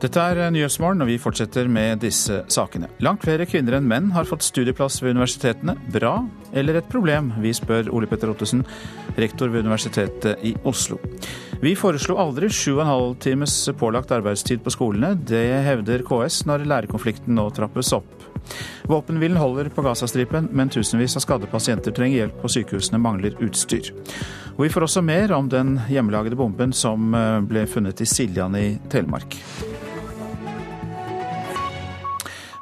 Dette er Nyhetsmorgen, og vi fortsetter med disse sakene. Langt flere kvinner enn menn har fått studieplass ved universitetene. Bra eller et problem? Vi spør Ole Petter Ottesen, rektor ved Universitetet i Oslo. Vi foreslo aldri 7,5 times pålagt arbeidstid på skolene. Det hevder KS når lærerkonflikten nå trappes opp. Våpenhvilen holder på Gazastripen, men tusenvis av skadde pasienter trenger hjelp, og sykehusene mangler utstyr. Og vi får også mer om den hjemmelagede bomben som eh, ble funnet i Siljan i Telemark.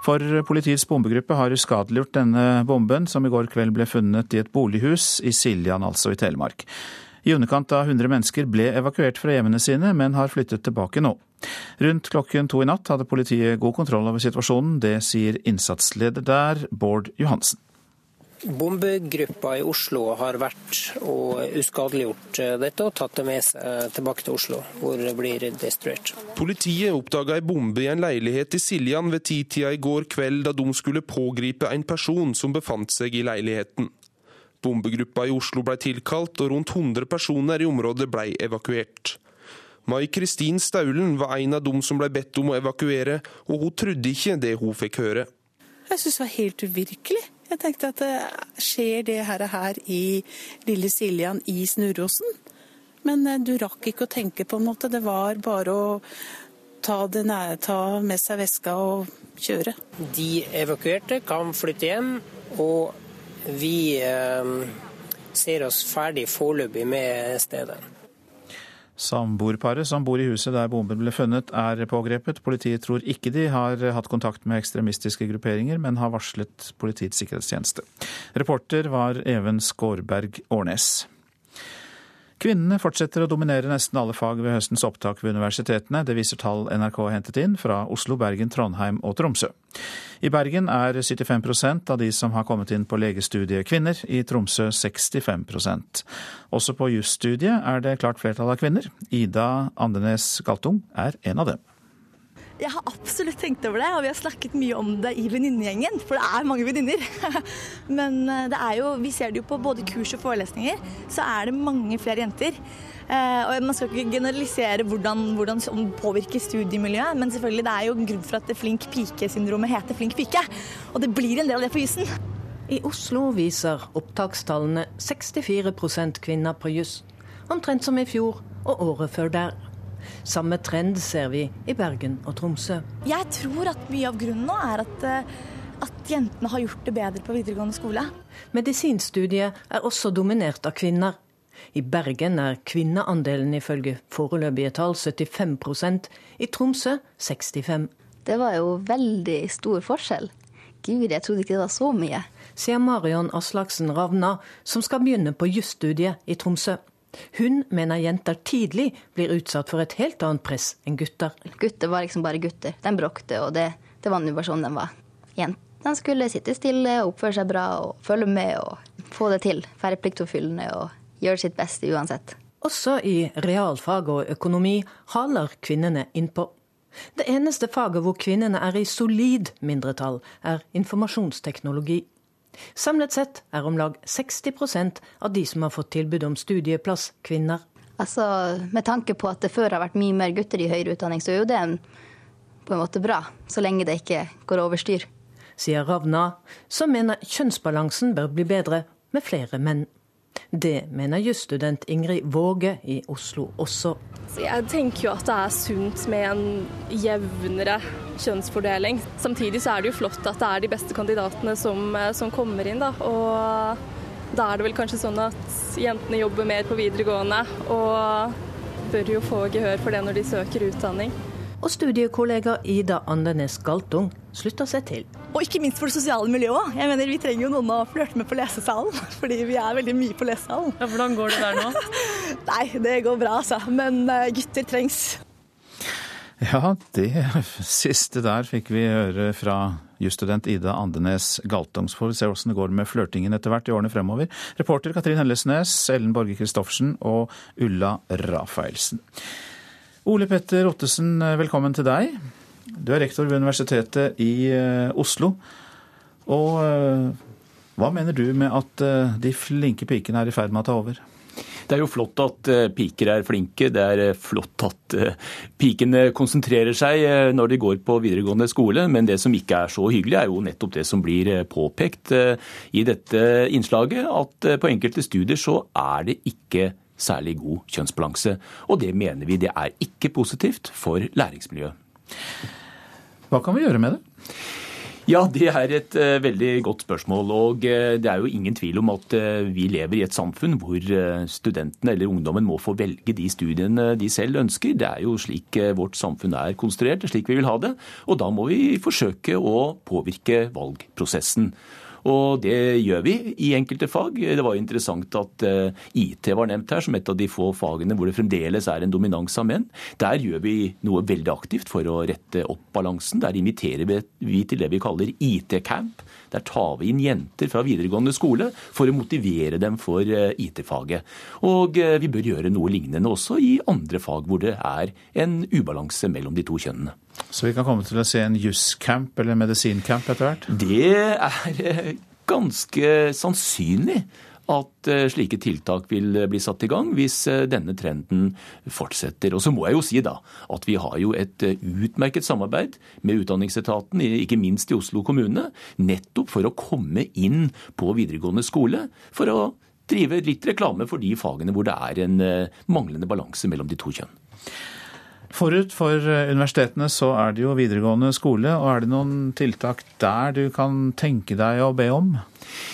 For politiets bombegruppe har uskadeliggjort denne bomben, som i går kveld ble funnet i et bolighus i Siljan, altså i Telemark. I underkant av 100 mennesker ble evakuert fra hjemmene sine, men har flyttet tilbake nå. Rundt klokken to i natt hadde politiet god kontroll over situasjonen. Det sier innsatsleder der, Bård Johansen. Bombegruppa i Oslo har vært og uskadeliggjort dette og tatt det med seg tilbake til Oslo, hvor det blir destruert. Politiet oppdaga ei bombe i en leilighet i Siljan ved titida i går kveld, da de skulle pågripe en person som befant seg i leiligheten. Bombegruppa i Oslo ble tilkalt, og rundt 100 personer i området ble evakuert. Mai Kristin Staulen var en av dem som ble bedt om å evakuere, og hun trodde ikke det hun fikk høre. Jeg syns det var helt uvirkelig. Jeg tenkte at det skjer det her, her i lille Siljan i Snurråsen? Men eh, du rakk ikke å tenke, på en måte. Det var bare å ta, nære, ta med seg veska og kjøre. De evakuerte kan flytte hjem, og vi eh, ser oss ferdig foreløpig med stedet. Samboerparet som bor i huset der bomben ble funnet, er pågrepet. Politiet tror ikke de har hatt kontakt med ekstremistiske grupperinger, men har varslet Politiets sikkerhetstjeneste. Reporter var Even Skårberg Årnes. Kvinnene fortsetter å dominere nesten alle fag ved høstens opptak ved universitetene. Det viser tall NRK har hentet inn fra Oslo, Bergen, Trondheim og Tromsø. I Bergen er 75% av de som har kommet inn på legestudiet kvinner, i Tromsø 65% Også på jusstudiet er det klart flertall av kvinner. Ida Andenes Galtung er en av dem. Jeg har absolutt tenkt over det, og vi har snakket mye om det i venninnegjengen. For det er mange venninner. Men eh, det er jo, vi ser det jo på både kurs og forelesninger, så er det mange flere jenter. Eh, og Man skal ikke generalisere hvordan, det påvirker studiemiljøet, men selvfølgelig det er jo grunn for at det flink pike-syndromet heter flink pike. Og det blir en del av det på jussen. I Oslo viser opptakstallene 64% kvinner på juss. Omtrent som i fjor og året før der. Samme trend ser vi i Bergen og Tromsø. Jeg tror at mye av grunnen nå er at, eh, at jentene har gjort det bedre på videregående skole. Medisinstudiet er også dominert av kvinner. I Bergen er kvinneandelen ifølge foreløpige tall 75% i Tromsø 65 Det var jo veldig stor forskjell. Gud, jeg trodde ikke det var så mye. Sier Marion Aslaksen Ravna, som skal begynne på jusstudiet i Tromsø. Hun mener jenter tidlig blir utsatt for et helt annet press enn gutter. Gutter var liksom bare gutter. De bråkte, og det, det var nå sånn de var. Jentene skulle sitte stille, oppføre seg bra og følge med og få det til. Være pliktoppfyllende og gjøre sitt beste uansett. Også i realfag og økonomi haler kvinnene innpå. Det eneste faget hvor kvinnene er i solid mindretall, er informasjonsteknologi. Samlet sett er om lag 60% av de som har fått tilbud om studieplass, kvinner. Altså, Med tanke på at det før har vært mye mer gutter i høyere utdanning, så er jo det på en måte bra, så lenge det ikke går over styr. Sier Ravna, som mener kjønnsbalansen bør bli bedre med flere menn. Det mener jusstudent Ingrid Våge i Oslo også. Jeg tenker jo at det er sunt med en jevnere kjønnsfordeling. Samtidig så er det jo flott at det er de beste kandidatene som, eh, som kommer inn. Da. Og da er det vel kanskje sånn at jentene jobber mer på videregående og bør jo få gehør for det når de søker utdanning. Og studiekollega Ida Andenes Galtung slutter seg til. Og ikke minst for det sosiale miljøet. Jeg mener, Vi trenger jo noen å flørte med på lesesalen, fordi vi er veldig mye på lesesalen. Ja, hvordan går det der nå? Nei, det går bra, altså. Men eh, gutter trengs. Ja, det siste der fikk vi høre fra jusstudent Ida Andenes Galtung. Så får vi se hvordan det går med flørtingen etter hvert i årene fremover. Reporter Katrin Hellesnes, Ellen Borge Christoffersen og Ulla Rafaelsen. Ole Petter Ottesen, velkommen til deg. Du er rektor ved Universitetet i eh, Oslo. Og eh, hva mener du med at eh, de flinke pikene er i ferd med å ta over? Det er jo flott at eh, piker er flinke. Det er eh, flott at eh, pikene konsentrerer seg når de går på videregående skole. Men det som ikke er så hyggelig, er jo nettopp det som blir påpekt i dette innslaget. At på enkelte studier så er det ikke særlig god kjønnsbalanse. Og det mener vi det er ikke positivt for læringsmiljøet. Hva kan vi gjøre med det? Ja, det er et uh, veldig godt spørsmål. Og uh, det er jo ingen tvil om at uh, vi lever i et samfunn hvor studentene eller ungdommen må få velge de studiene de selv ønsker. Det er jo slik vårt samfunn er konstruert, slik vi vil ha det. Og da må vi forsøke å påvirke valgprosessen. Og det gjør vi i enkelte fag. Det var interessant at eh, IT var nevnt her som et av de få fagene hvor det fremdeles er en dominans av menn. Der gjør vi noe veldig aktivt for å rette opp balansen. Der inviterer vi til det vi kaller IT-camp. Der tar vi inn jenter fra videregående skole for å motivere dem for eh, IT-faget. Og eh, vi bør gjøre noe lignende også i andre fag hvor det er en ubalanse mellom de to kjønnene. Så vi kan komme til å se en juscamp eller medisincamp etter hvert? Det er eh, ganske sannsynlig at eh, slike tiltak vil eh, bli satt i gang hvis denne trenden fortsetter. Og så må jeg jo si da at vi har jo et utmerket samarbeid med Utdanningsetaten, ikke minst i Oslo kommune, nettopp for å komme inn på videregående skole. for å drive litt reklame for de fagene hvor det er en manglende balanse mellom de to kjønn. Forut for eh, universitetene så er det jo videregående skole, og er det noen tiltak der du kan tenke deg å be om?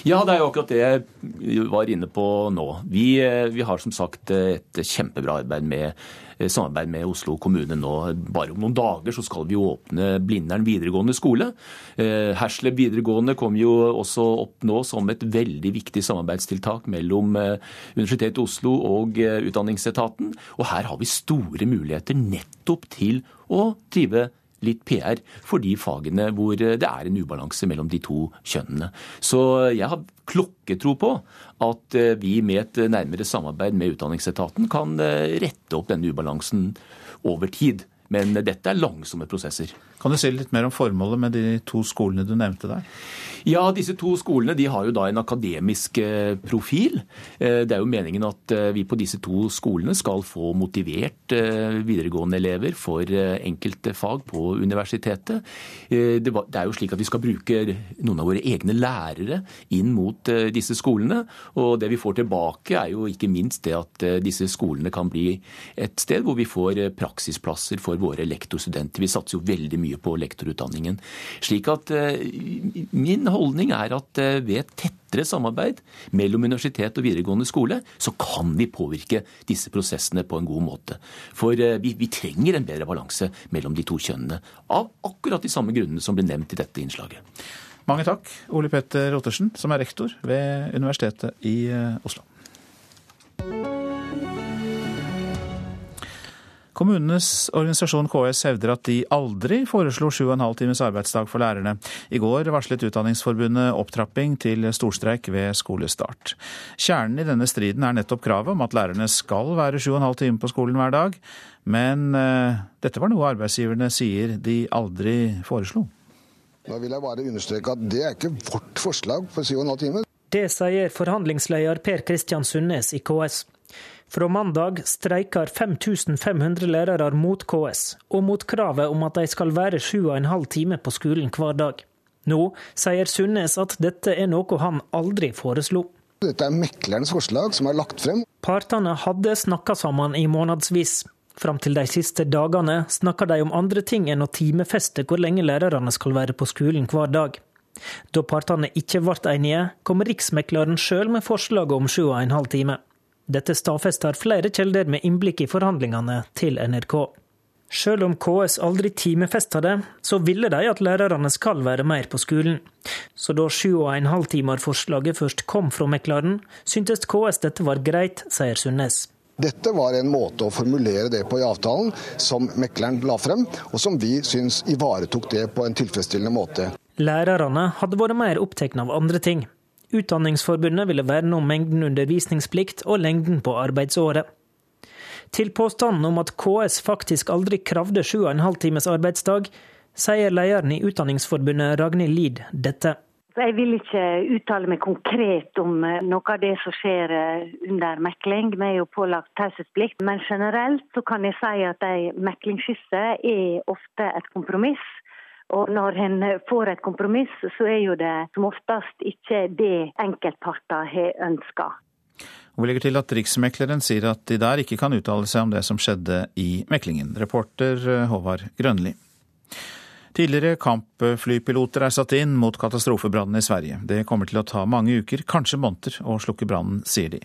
Ja, det er jo akkurat det jeg var inne på nå. Vi, eh, vi har som sagt et kjempebra arbeid med Eh, samarbeid med Oslo kommune nå. Bare om noen dager så skal vi åpne Blindern videregående skole. Eh, Hersleb videregående kom jo også opp nå som et veldig viktig samarbeidstiltak mellom eh, Universitetet i Oslo og Utdanningsetaten. Og her har vi store muligheter nettopp til å drive litt PR for de fagene hvor det er en ubalanse mellom de to kjønnene. Så jeg har klokketro på at eh, vi med et nærmere samarbeid med Utdanningsetaten kan eh, rette opp denne ubalansen over tid. Men dette er langsomme prosesser. Kan du si litt mer om formålet med de to skolene du nevnte der? Ja, disse to skolene de har jo da en akademisk eh, profil. Eh, det er jo meningen at eh, vi på disse to skolene skal få motivert videregående elever for enkelte fag på universitetet. Det er jo slik at vi skal bruke noen av våre egne lærere inn mot disse skolene. Og det vi får tilbake er jo ikke minst det at disse skolene kan bli et sted hvor vi får praksisplasser for våre lektorstudenter. Vi satser jo veldig mye på lektorutdanningen. Slik at min holdning er at eh, ved et tettere samarbeid mellom universitet og videregående skole, så kan vi påvirke disse prosessene på en god måte. For eh, vi, vi trenger en bedre balanse mellom de to kjønnene. Av akkurat de samme grunnene som ble nevnt i dette innslaget. Mange takk, Ole Petter Ottersen, som er rektor ved Universitetet i eh, Oslo. Kommunenes organisasjon KS hevder at de aldri foreslo 7,5 times arbeidsdag for lærerne. I går varslet Utdanningsforbundet opptrapping til storstreik ved skolestart. Kjernen i denne striden er nettopp kravet om at lærerne skal være 7,5 timer på skolen hver dag. Men uh, dette var noe arbeidsgiverne sier de aldri foreslo. Da vil jeg bare understreke at det er ikke vårt forslag for 7,5 timer. Det sier forhandlingsleder Per Kristian Sundnes i KS. Fra mandag streiker 5500 lærere mot KS, og mot kravet om at de skal være sju og en halv time på skolen hver dag. Nå sier Sundnes at dette er noe han aldri foreslo. Dette er meklernes forslag som er lagt frem. Partene hadde snakka sammen i månedsvis. Fram til de siste dagene snakker de om andre ting enn å timefeste hvor lenge lærerne skal være på skolen hver dag. Da partene ikke ble enige, kom Riksmekleren sjøl med forslaget om sju og en halv time. Dette stadfester flere kilder med innblikk i forhandlingene til NRK. Selv om KS aldri timefesta det, så ville de at lærerne skal være mer på skolen. Så da sju og en halv timer-forslaget først kom fra mekleren, syntes KS dette var greit, sier Sundnes. Dette var en måte å formulere det på i avtalen som mekleren la frem, og som vi syns ivaretok det på en tilfredsstillende måte. Lærerne hadde vært mer opptatt av andre ting. Utdanningsforbundet ville verne om mengden undervisningsplikt og lengden på arbeidsåret. Til påstanden om at KS faktisk aldri kravde 7,5 times arbeidsdag, sier lederen i Utdanningsforbundet Ragnhild Lid dette. Jeg vil ikke uttale meg konkret om eh, noe av det som skjer eh, under mekling. Vi er jo pålagt taushetsplikt. Men generelt så kan jeg si at ei meklingsskisse er ofte et kompromiss. Og når en får et kompromiss, så er jo det som oftest ikke det enkeltparter har ønska. Vi legger til at Riksmekleren sier at de der ikke kan uttale seg om det som skjedde i meklingen. Reporter eh, Håvard Grønli. Tidligere kampflypiloter er satt inn mot katastrofebrannen i Sverige. Det kommer til å ta mange uker, kanskje måneder, å slukke brannen, sier de.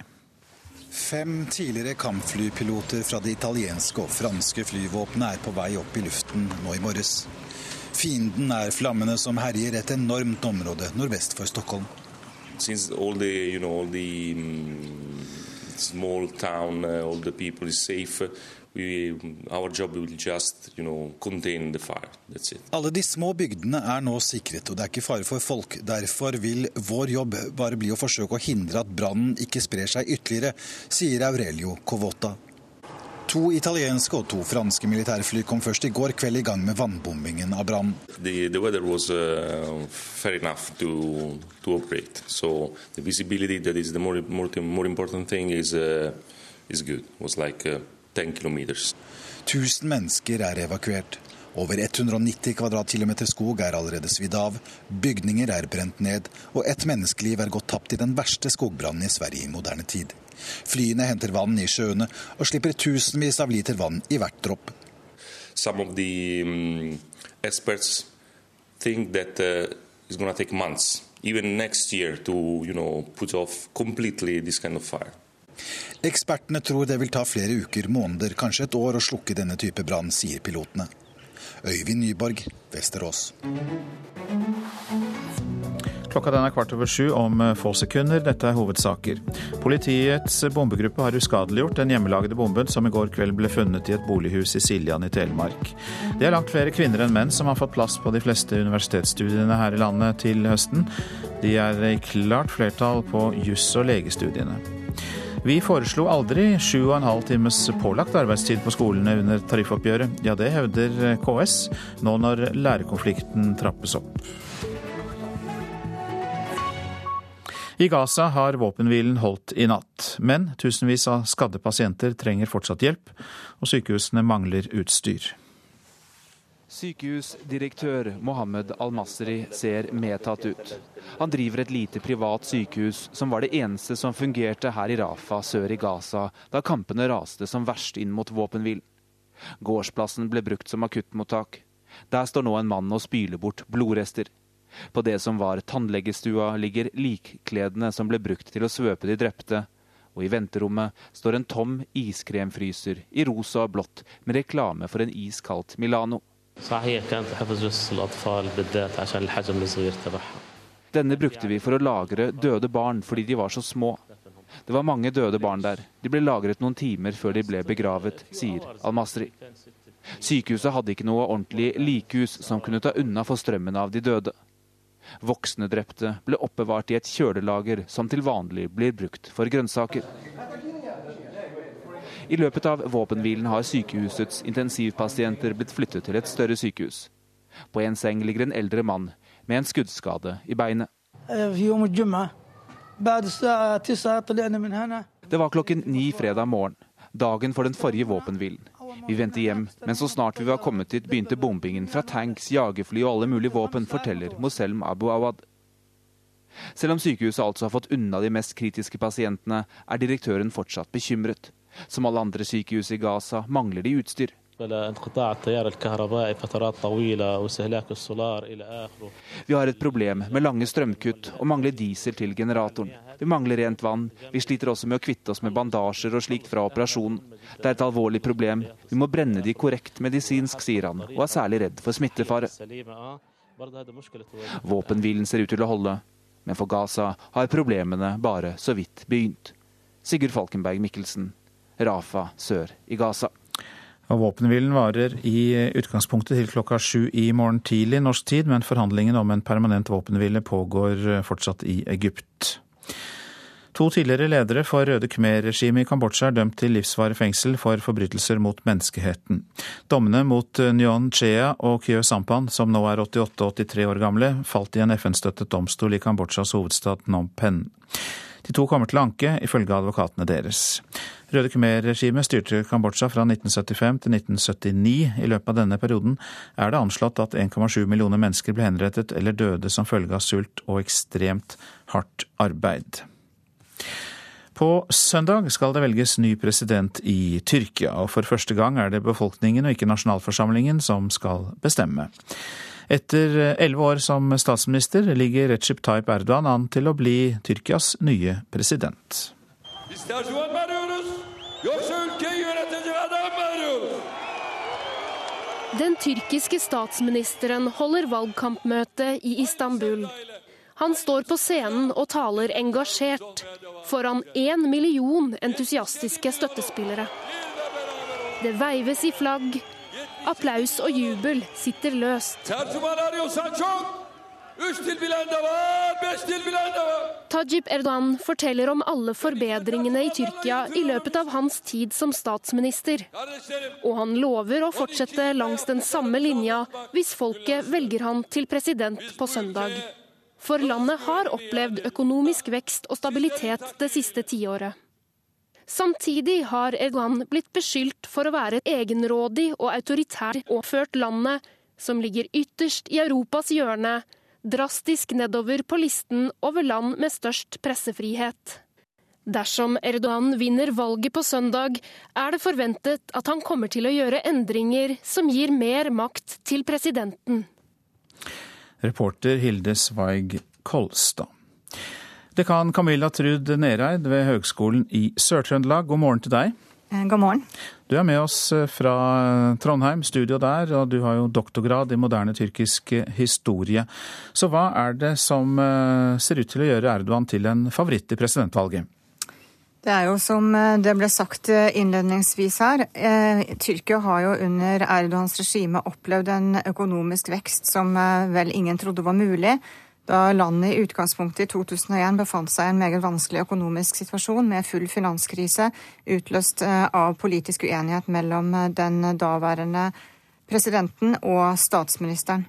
Fem tidligere kampflypiloter fra det italienske og franske flyvåpenet er på vei opp i luften nå i morges. Fienden er flammene som herjer et enormt område nordvest for Stockholm. Since all the, you know, all the um, small town, uh, all the people is safe, we, our job will just, you know, contain the fire. That's it. Alle de små bygdene er nå sikret, og det er ikke fare for folk. Derfor vil vår jobb bare bli å forsøke å hindre at brannen ikke sprer seg ytterligere, sier Aurelio Covota. To italienske og to franske militærfly kom først i går kveld i gang med vannbombingen av brannen. The, the weather was uh, fair enough to, to operate. So the visibility that is the more, more, more important thing is, uh, is good. It was like uh, 10 kilometers. 1000 mennesker er evakuert. Over 190 kvadratkilometer skog er allerede svidd av, bygninger er brent ned, og ett menneskeliv er gått tapt i den verste skogbrannen i Sverige i moderne tid. Flyene henter vann i sjøene og slipper tusenvis av liter vann i hvert dropp. Some of the um, experts think that uh, it's going to take months, even next year, to you know put off completely this kind of fire. Ekspertene tror det vil ta flere uker, måneder, kanskje et år å slukke denne type brann, sier pilotene. Øyvind Nyborg, Vesterås. Klokka den er kvart over sju om eh, få sekunder. Dette er hovedsaker. Politiets bombegruppe har uskadeliggjort den hjemmelagde bomben som i går kveld ble funnet i et bolighus i Siljan i Telemark. Det er langt flere kvinner enn menn som har fått plass på de fleste universitetsstudiene her i landet til høsten. De er i klart flertall på juss- og legestudiene. Vi foreslo aldri sju og en halv times pålagt arbeidstid på skolene under tariffoppgjøret. Ja, det hevder KS nå når lærerkonflikten trappes opp. I Gaza har våpenhvilen holdt i natt, men tusenvis av skadde pasienter trenger fortsatt hjelp, og sykehusene mangler utstyr. Sykehusdirektør Mohammed Al-Masri ser medtatt ut. Han driver et lite privat sykehus som var det eneste som fungerte her i Rafa sør i Gaza da kampene raste som verst inn mot våpenhvilen. Gårdsplassen ble brukt som akuttmottak. Der står nå en mann og spyler bort blodrester. På det som var tannlegestua, ligger likkledene som ble brukt til å svøpe de drepte. Og i venterommet står en tom iskremfryser i rosa og blått med reklame for en iskaldt Milano. Denne brukte vi for å lagre døde barn fordi de var så små. Det var mange døde barn der. De ble lagret noen timer før de ble begravet, sier Al-Masri. Sykehuset hadde ikke noe ordentlig likhus som kunne ta unna for strømmen av de døde. Voksne drepte ble oppbevart i et kjølelager som til vanlig blir brukt for grønnsaker. I løpet av våpenhvilen har sykehusets intensivpasienter blitt flyttet til et større sykehus. På en seng ligger en eldre mann med en skuddskade i beinet. Det var klokken ni fredag morgen, dagen for den forrige våpenhvilen. Vi vendte hjem, men så snart vi var kommet dit, begynte bombingen fra tanks, jagerfly og alle mulige våpen, forteller Moselm Abu Awad. Selv om sykehuset altså har fått unna de mest kritiske pasientene, er direktøren fortsatt bekymret. Som alle andre sykehus i Gaza mangler de utstyr. Vi har et problem med lange strømkutt og mangler diesel til generatoren. Vi mangler rent vann. Vi sliter også med å kvitte oss med bandasjer og slikt fra operasjonen. Det er et alvorlig problem. Vi må brenne de korrekt medisinsk, sier han, og er særlig redd for smittefare. Våpenhvilen ser ut til å holde, men for Gaza har problemene bare så vidt begynt. Sigurd Falkenberg Mikkelsen, Rafa sør i Gaza. Og Våpenhvilen varer i utgangspunktet til klokka sju i morgen tidlig norsk tid, men forhandlingene om en permanent våpenhvile pågår fortsatt i Egypt. To tidligere ledere for Røde Khmer-regimet i Kambodsja er dømt til livsvarig fengsel for forbrytelser mot menneskeheten. Dommene mot Nyon Chea og Kyo Sampan, som nå er 88 og 83 år gamle, falt i en FN-støttet domstol i Kambodsjas hovedstad Phnom Penh. De to kommer til å anke, ifølge advokatene deres. Røde Khmer-regimet styrte Kambodsja fra 1975 til 1979. I løpet av denne perioden er det anslått at 1,7 millioner mennesker ble henrettet eller døde som følge av sult og ekstremt hardt arbeid. På søndag skal det velges ny president i Tyrkia, og for første gang er det befolkningen og ikke nasjonalforsamlingen som skal bestemme. Etter elleve år som statsminister ligger Recep Tayyip Erdogan an til å bli Tyrkias nye president. Den tyrkiske statsministeren holder valgkampmøte i Istanbul. Han står på scenen og taler engasjert foran én million entusiastiske støttespillere. Det veives i flagg. Applaus og jubel sitter løst. Tajib Erdogan forteller om alle forbedringene i Tyrkia i løpet av hans tid som statsminister. Og han lover å fortsette langs den samme linja hvis folket velger han til president på søndag. For landet har opplevd økonomisk vekst og stabilitet det siste tiåret. Samtidig har Erdogan blitt beskyldt for å være egenrådig og autoritær og ført landet, som ligger ytterst i Europas hjørne, drastisk nedover på listen over land med størst pressefrihet. Dersom Erdogan vinner valget på søndag, er det forventet at han kommer til å gjøre endringer som gir mer makt til presidenten. Reporter Hilde Sveig Kolstad. Dekan Camilla Trud Nereid ved Høgskolen i Sør-Trøndelag, god morgen til deg. Eh, god morgen. Du er med oss eh, fra Trondheim, studio der, og du har jo doktorgrad i moderne tyrkisk historie. Så hva er det som eh, ser ut til å gjøre Erdogan til en favoritt i presidentvalget? Det er jo som det ble sagt innledningsvis her, Tyrkia har jo under Erdogans regime opplevd en økonomisk vekst som vel ingen trodde var mulig da landet i utgangspunktet i 2001 befant seg i en meget vanskelig økonomisk situasjon med full finanskrise utløst eh, av politisk uenighet mellom eh, den daværende presidenten og statsministeren.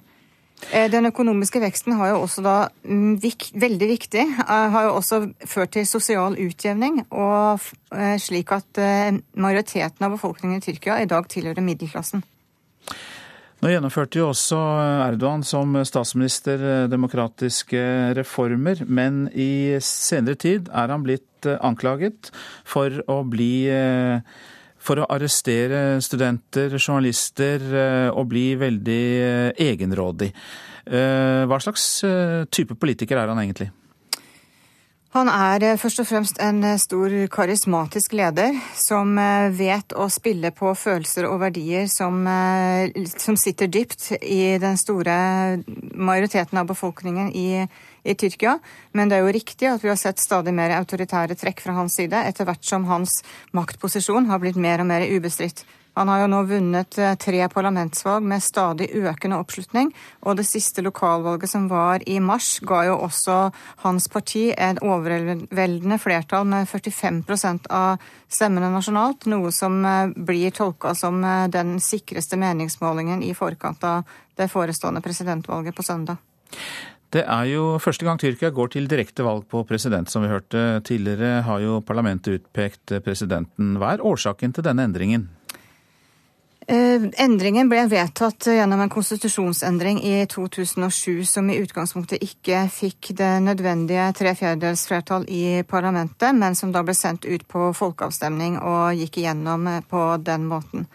Eh, den økonomiske veksten har jo også da mm, veldig viktig, har jo også ført til sosial utjevning, og slik at majoriteten av befolkningen i Tyrkia i dag tilhører middelklassen. Nå gjennomførte jo også Erdogan som statsminister eh, demokratiske reformer, men i senere tid er han blitt eh, anklaget for å bli eh, for å arrestere studenter, journalister og bli veldig egenrådig. Hva slags type politiker er han egentlig? Han er eh, først og fremst en eh, stor karismatisk leder som eh, vet å spille på følelser og verdier som, som sitter dypt i den store majoriteten av befolkningen i, i, Tyrkia. Men det er jo riktig at vi har sett stadig mer autoritære trekk fra hans side etter hvert som hans maktposisjon har blitt mer og mer ubestridt. Han har jo nå vunnet eh, tre parlamentsvalg med stadig økende oppslutning, og det siste lokalvalget som var i mars, ga jo også hans parti et overveldende flertall med 45% av stemmene nasjonalt, noe som eh, blir tolka som eh, den sikreste meningsmålingen i forkant av det forestående presidentvalget på søndag. Det er jo første gang Tyrkia går til direkte valg på president, som vi hørte. Tidligere har jo parlamentet utpekt presidenten. Hva er årsaken til denne endringen? Eh, endringen ble vedtatt gjennom en konstitusjonsendring i 2007 som i utgangspunktet ikke fikk det nødvendige tre fjerdedels flertall i parlamentet, men som da ble sendt ut på folkeavstemning og gikk igjennom eh, på den måten.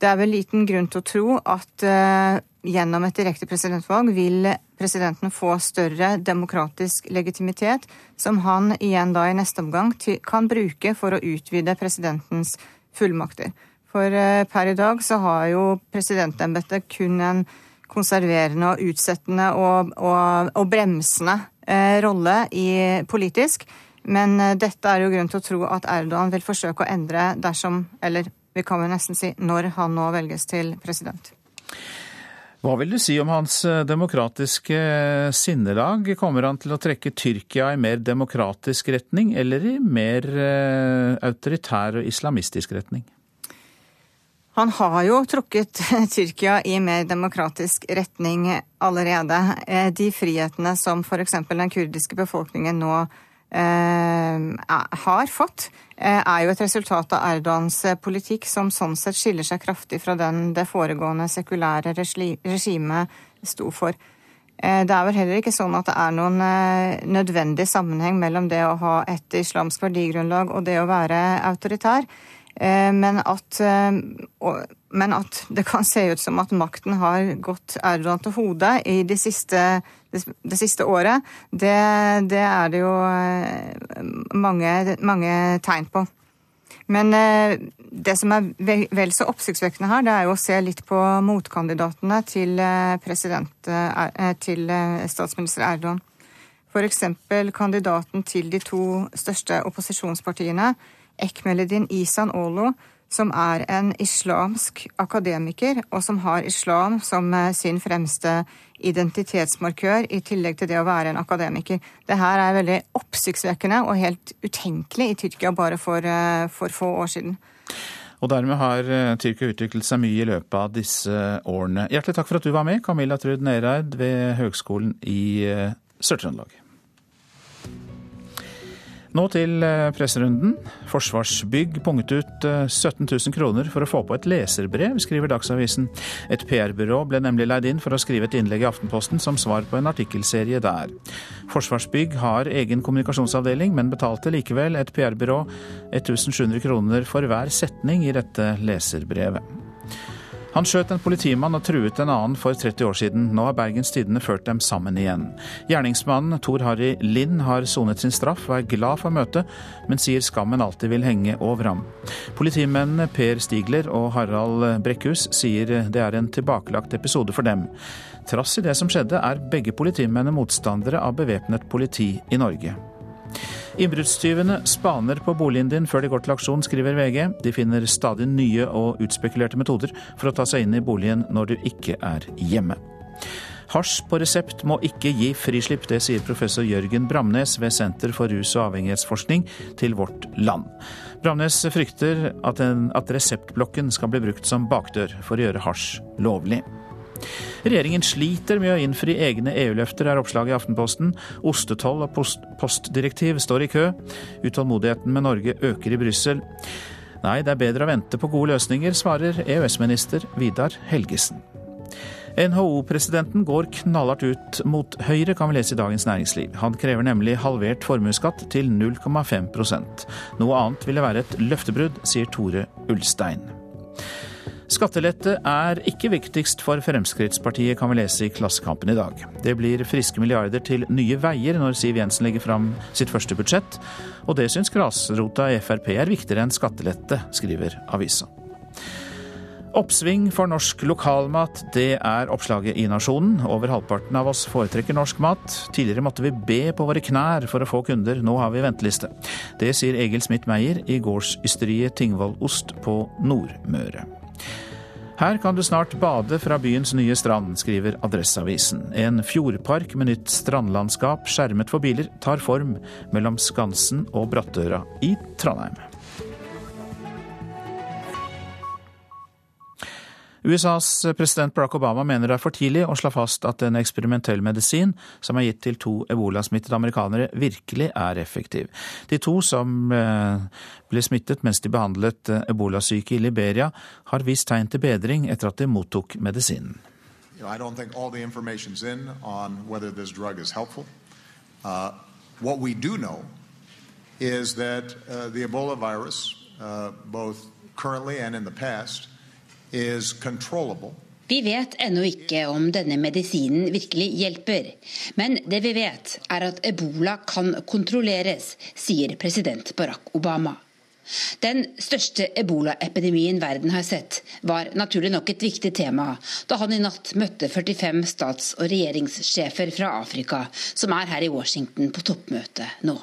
Det er vel liten grunn til å tro at uh, gjennom et direkte presidentvalg vil presidenten få større demokratisk legitimitet, som han igjen da i neste omgang kan bruke for å utvide presidentens fullmakter. For eh, per i dag så har jo presidentembetet kun en konserverende og utsettende og, og, og bremsende eh, rolle i, politisk. Men eh, dette er jo grunn til å tro at Erdogan vil forsøke å endre dersom, eller vi kan jo nesten si når han nå velges til president. Hva vil du si om hans demokratiske sinnelag? Kommer han til å trekke Tyrkia i mer demokratisk retning, eller i mer autoritær og islamistisk retning? Han har jo trukket Tyrkia i mer demokratisk retning allerede. Eh, de frihetene som f.eks. den kurdiske befolkningen nå eh, har fått, Eh, er jo et resultat av Erdogans politikk, som sånn sett skiller seg kraftig fra den det foregående sekulære regimet sto for. Eh, det er vel heller ikke sånn at det er noen nødvendig sammenheng mellom det å ha et islamsk verdigrunnlag og det å være autoritær. Men at, men at, det kan se ut som at makten har gått Erdogan til hodet i det siste det siste året, det, det er det jo eh, mange, mange, tegn på. Men eh, det som er vel så oppsiktsvekkende her, det er jo å se litt på motkandidatene til, eh, til statsminister Erdogan. F.eks. kandidaten til de to største opposisjonspartiene, Ekmeledin Isan Olo, som er en islamsk akademiker, og som har islam som sin fremste identitetsmarkør i tillegg til det å være en akademiker. Det her er veldig oppsiktsvekkende og helt utenkelig i Tyrkia bare for, eh, for få år siden. Og dermed har eh, Tyrkia utviklet seg mye i løpet av disse årene. Hjertelig takk for at du var med, Camilla Trud Nereid ved Høgskolen i eh, Sør-Trøndelag. Nå til eh, presserunden. Forsvarsbygg punget ut 17 eh, 000 kroner for å få på et leserbrev, skriver Dagsavisen. Et PR-byrå ble nemlig leid inn for å skrive et innlegg i Aftenposten som svar på en artikkelserie der. Forsvarsbygg har egen kommunikasjonsavdeling, men betalte likevel et PR-byrå 1700 kroner for hver setning i dette leserbrevet. Han skjøt en politimann og truet en annen for 30 år siden. Nå har Bergens Tidende ført dem sammen igjen. Gjerningsmannen Tor Harry Lind har sonet sin straff og er glad for møtet, men sier skammen alltid vil henge over ham. Politimennene Per Stigler og Harald Brekkhus sier det er en tilbakelagt episode for dem. Trass i det som skjedde, er begge politimennene motstandere av bevæpnet politi i Norge. Innbruddstyvene spaner på boligen din før de går til aksjon, skriver VG. De finner stadig nye og utspekulerte metoder for å ta seg inn i boligen når du ikke er hjemme. Hasj på resept må ikke gi frislipp, det sier professor Jørgen Bramnes ved Senter for rus- og avhengighetsforskning til Vårt Land. Bramnes frykter at, en, at reseptblokken skal bli brukt som bakdør for å gjøre hasj lovlig. Regjeringen sliter med å innfri egne EU-løfter, er oppslaget i Aftenposten. Ostetoll og post postdirektiv står i kø. Utålmodigheten med Norge øker i Brussel. Nei, det er bedre å vente på gode løsninger, svarer EØS-minister Vidar Helgesen. NHO-presidenten går knallhardt ut mot Høyre, kan vi lese i Dagens Næringsliv. Han krever nemlig halvert formuesskatt til 0,5% Noe annet ville være et løftebrudd, sier Tore Ulstein. Skattelette er ikke viktigst for Fremskrittspartiet, kan vi lese i Klassekampen i dag. Det blir friske milliarder til Nye Veier når Siv Jensen legger fram sitt første budsjett, og det syns grasrota i Frp er viktigere enn skattelette, skriver avisa. Oppsving for norsk lokalmat, det er oppslaget i Nasjonen. Over halvparten av oss foretrekker norsk mat. Tidligere måtte vi be på våre knær for å få kunder, nå har vi venteliste. Det sier Egil Smith Meyer i gårdsysteriet Tingvoll Ost på Nordmøre. Her kan du snart bade fra byens nye strand, skriver Adresseavisen. En fjordpark med nytt strandlandskap skjermet for biler tar form mellom Skansen og Brattøra i Trondheim. USAs president Barack Obama mener det er for tidlig å slå fast at en eksperimentell medisin som er gitt til to ebolasmittede amerikanere, virkelig er effektiv. De to som eh, ble smittet mens de behandlet eh, ebolasyke i Liberia, har vist tegn til bedring etter at de mottok medisinen. Uh, what we do know is that uh, the Ebola virus, uh, both currently and in the past, vi vet ennå ikke om denne medisinen virkelig hjelper, men det vi vet er at ebola kan kontrolleres, sier president Barack Obama. Den største ebolaepidemien verden har sett, var naturlig nok et viktig tema da han i natt møtte 45 stats- og regjeringssjefer fra Afrika, som er her i Washington på toppmøte nå.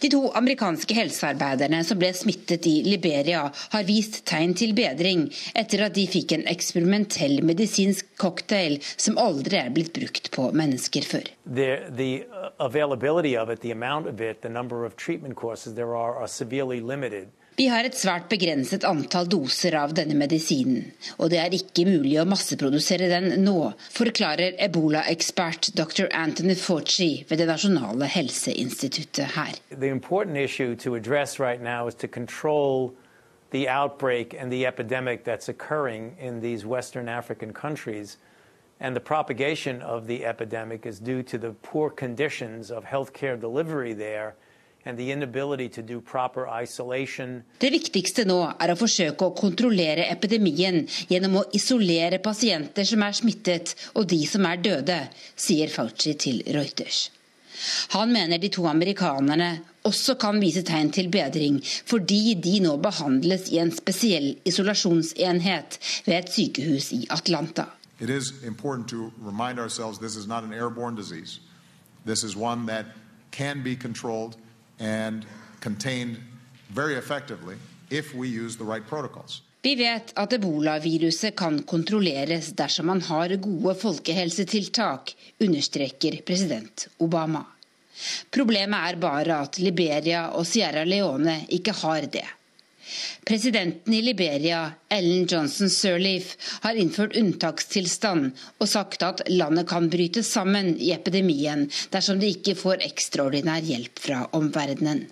De to amerikanske helsearbeiderne som ble smittet i Liberia, har vist tegn til bedring etter at de fikk en eksperimentell medisinsk cocktail som aldri er blitt brukt på mennesker før. The, the availability of it, the amount of it, the number of. Vi har et svært begrenset antall doser av denne medisinen, og det er ikke mulig å masseprodusere den nå, forklarer ebola-ekspert dr. Anthony Fauci ved det nasjonale helseinstituttet her. The outbreak and the epidemic that's occurring in these Western African countries. And the propagation of the epidemic is due to the poor conditions of healthcare delivery there det viktigste nå er å forsøke å kontrollere epidemien gjennom å isolere pasienter som er smittet og de som er døde, sier Fauci til Reuters. Han mener de to amerikanerne også kan vise tegn til bedring, fordi de nå behandles i en spesiell isolasjonsenhet ved et sykehus i Atlanta. It is important to remind ourselves this is not an airborne disease. This is one that can be controlled and contained very effectively if we use the right protocols. Vi vet at ebolaviruset kan kontrolleres dersom man har gode folkehelsetiltak, understreker president Obama. Problemet er bare at Liberia og Sierra Leone ikke har det. Presidenten i Liberia, Ellen Johnson Sirleaf, har innført unntakstilstand og sagt at landet kan bryte sammen i epidemien dersom de ikke får ekstraordinær hjelp fra omverdenen.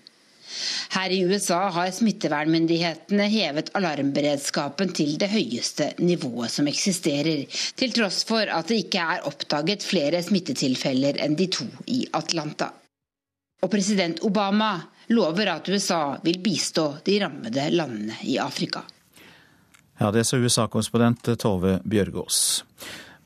Her i USA har smittevernmyndighetene hevet alarmberedskapen til det høyeste nivået som eksisterer, til tross for at det ikke er oppdaget flere smittetilfeller enn de to i Atlanta. Og president Obama lover at USA vil bistå de rammede landene i Afrika. Ja, Det sa USA-korrespondent Tove Bjørgaas.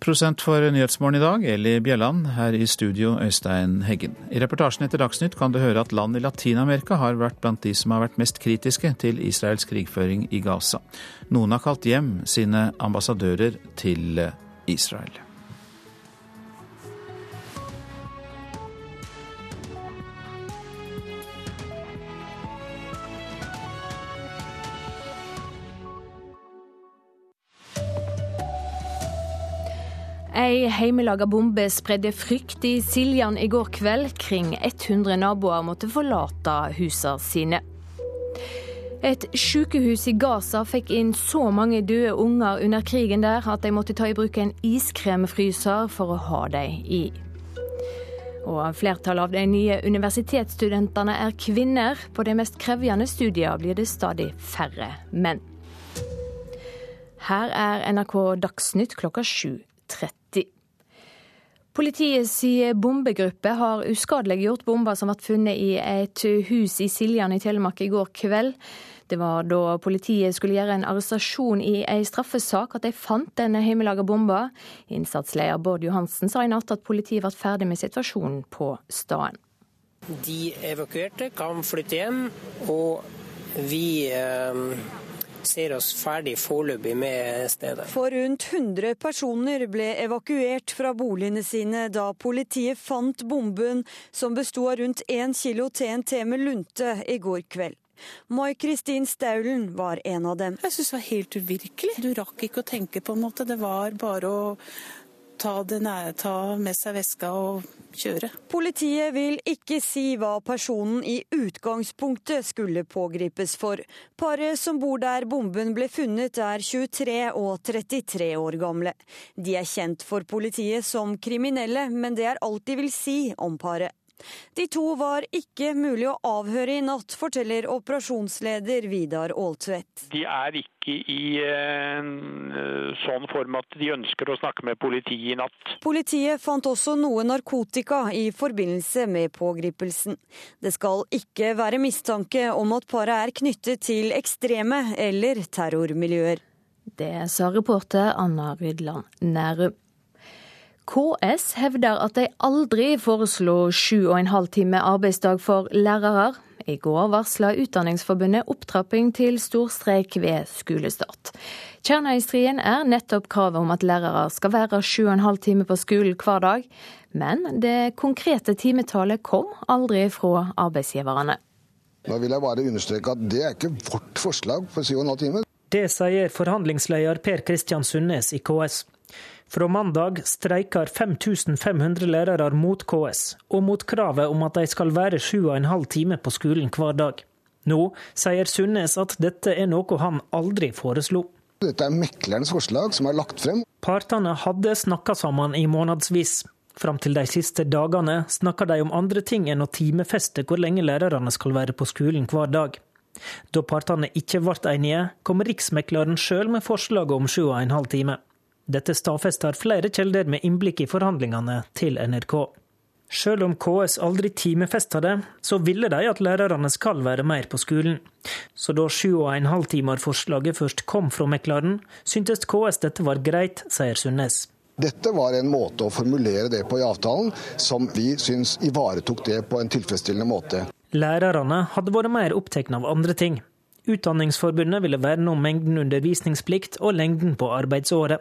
Prosent for Nyhetsmorgen i dag, Eli Bjelland. Her i studio, Øystein Heggen. I reportasjen etter Dagsnytt kan du høre at land i Latin-Amerika har vært blant de som har vært mest kritiske til Israels krigføring i Gaza. Noen har kalt hjem sine ambassadører til Israel. Ei heimelaga bombe spredde frykt i Siljan i går kveld. Kring 100 naboer måtte forlate husene sine. Et sykehus i Gaza fikk inn så mange døde unger under krigen der at de måtte ta i bruk en iskremfryser for å ha dem i. Og Flertallet av de nye universitetsstudentene er kvinner. På de mest krevende studiene blir det stadig færre menn. Her er NRK Dagsnytt klokka 7.30. Politiets bombegruppe har uskadeliggjort bomber som ble funnet i et hus i Siljan i Telemark i går kveld. Det var da politiet skulle gjøre en arrestasjon i ei straffesak at de fant denne hjemmelaga bomba. Innsatsleder Bård Johansen sa i natt at politiet ble ferdig med situasjonen på staden. De evakuerte kan flytte hjem, og vi eh ser oss ferdig foreløpig med stedet. For rundt 100 personer ble evakuert fra boligene sine da politiet fant bomben som besto av rundt 1 kilo TNT med lunte i går kveld. Mai Kristin Staulen var en av dem. Jeg syns det var helt uvirkelig. Du rakk ikke å tenke, på en måte. Det var bare å ta, nære, ta med seg veska og kjøre. Politiet vil ikke si hva personen i utgangspunktet skulle pågripes for. Paret som bor der bomben ble funnet er 23 og 33 år gamle. De er kjent for politiet som kriminelle, men det er alt de vil si om paret. De to var ikke mulig å avhøre i natt, forteller operasjonsleder Vidar Aaltvedt. De er ikke i en eh, sånn form at de ønsker å snakke med politiet i natt. Politiet fant også noe narkotika i forbindelse med pågripelsen. Det skal ikke være mistanke om at paret er knyttet til ekstreme eller terrormiljøer. Det sa reporter Anna Rydland Nærum. KS hevder at de aldri foreslo sju og en halv time arbeidsdag for lærere. I går varsla Utdanningsforbundet opptrapping til storstreik ved skolestart. Kjerna i striden er nettopp kravet om at lærere skal være sju og en halv time på skolen hver dag. Men det konkrete timetallet kom aldri fra arbeidsgiverne. Nå vil jeg bare understreke at det er ikke vårt forslag på syv og en halv time. Det sier forhandlingsleder Per Kristian Sundnes i KS. Fra mandag streiker 5500 lærere mot KS, og mot kravet om at de skal være sju og en halv time på skolen hver dag. Nå sier Sundnes at dette er noe han aldri foreslo. Dette er meklerens forslag som er lagt frem. Partene hadde snakka sammen i månedsvis. Fram til de siste dagene snakker de om andre ting enn å timefeste hvor lenge lærerne skal være på skolen hver dag. Da partene ikke ble enige, kom Riksmekleren sjøl med forslaget om sju og en halv time. Dette stadfester flere kilder med innblikk i forhandlingene til NRK. Sjøl om KS aldri timefesta det, så ville de at lærerne skal være mer på skolen. Så da sju og en halv timer-forslaget først kom fra mekleren, syntes KS dette var greit, sier Sundnes. Dette var en måte å formulere det på i avtalen som vi syns ivaretok det på en tilfredsstillende måte. Lærerne hadde vært mer opptatt av andre ting. Utdanningsforbundet ville verne om mengden undervisningsplikt og lengden på arbeidsåret.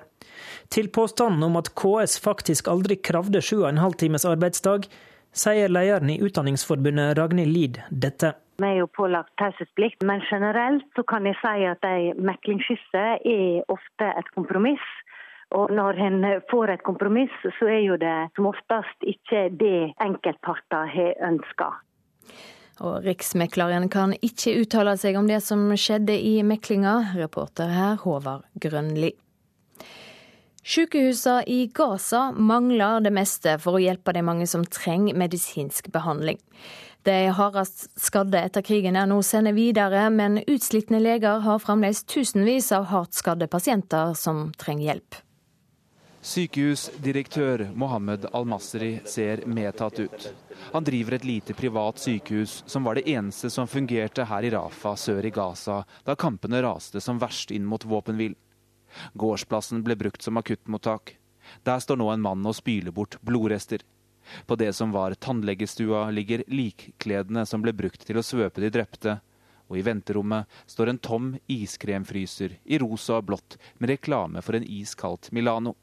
Til påstanden om at KS faktisk aldri kravde 7,5 times arbeidsdag, sier lederen i Utdanningsforbundet Ragnhild Lid dette. Vi er jo pålagt taushetsplikt, men generelt så kan jeg si at ei meklingsskisse er ofte et kompromiss. Og når en får et kompromiss, så er jo det som oftest ikke det enkeltparter har ønska. Og Riksmekleren kan ikke uttale seg om det som skjedde i meklinga. Reporter her Håvard Grønli. Sykehusene i Gaza mangler det meste for å hjelpe de mange som trenger medisinsk behandling. De hardest skadde etter krigen er nå sendt videre, men utslitne leger har fremdeles tusenvis av hardt skadde pasienter som trenger hjelp. Sykehusdirektør Mohammed Al-Masri ser medtatt ut. Han driver et lite privat sykehus som var det eneste som fungerte her i Rafa sør i Gaza da kampene raste som verst inn mot våpenhvil. Gårdsplassen ble brukt som akuttmottak. Der står nå en mann og spyler bort blodrester. På det som var tannlegestua ligger likkledene som ble brukt til å svøpe de drepte, og i venterommet står en tom iskremfryser i rosa og blått med reklame for en iskaldt Milano.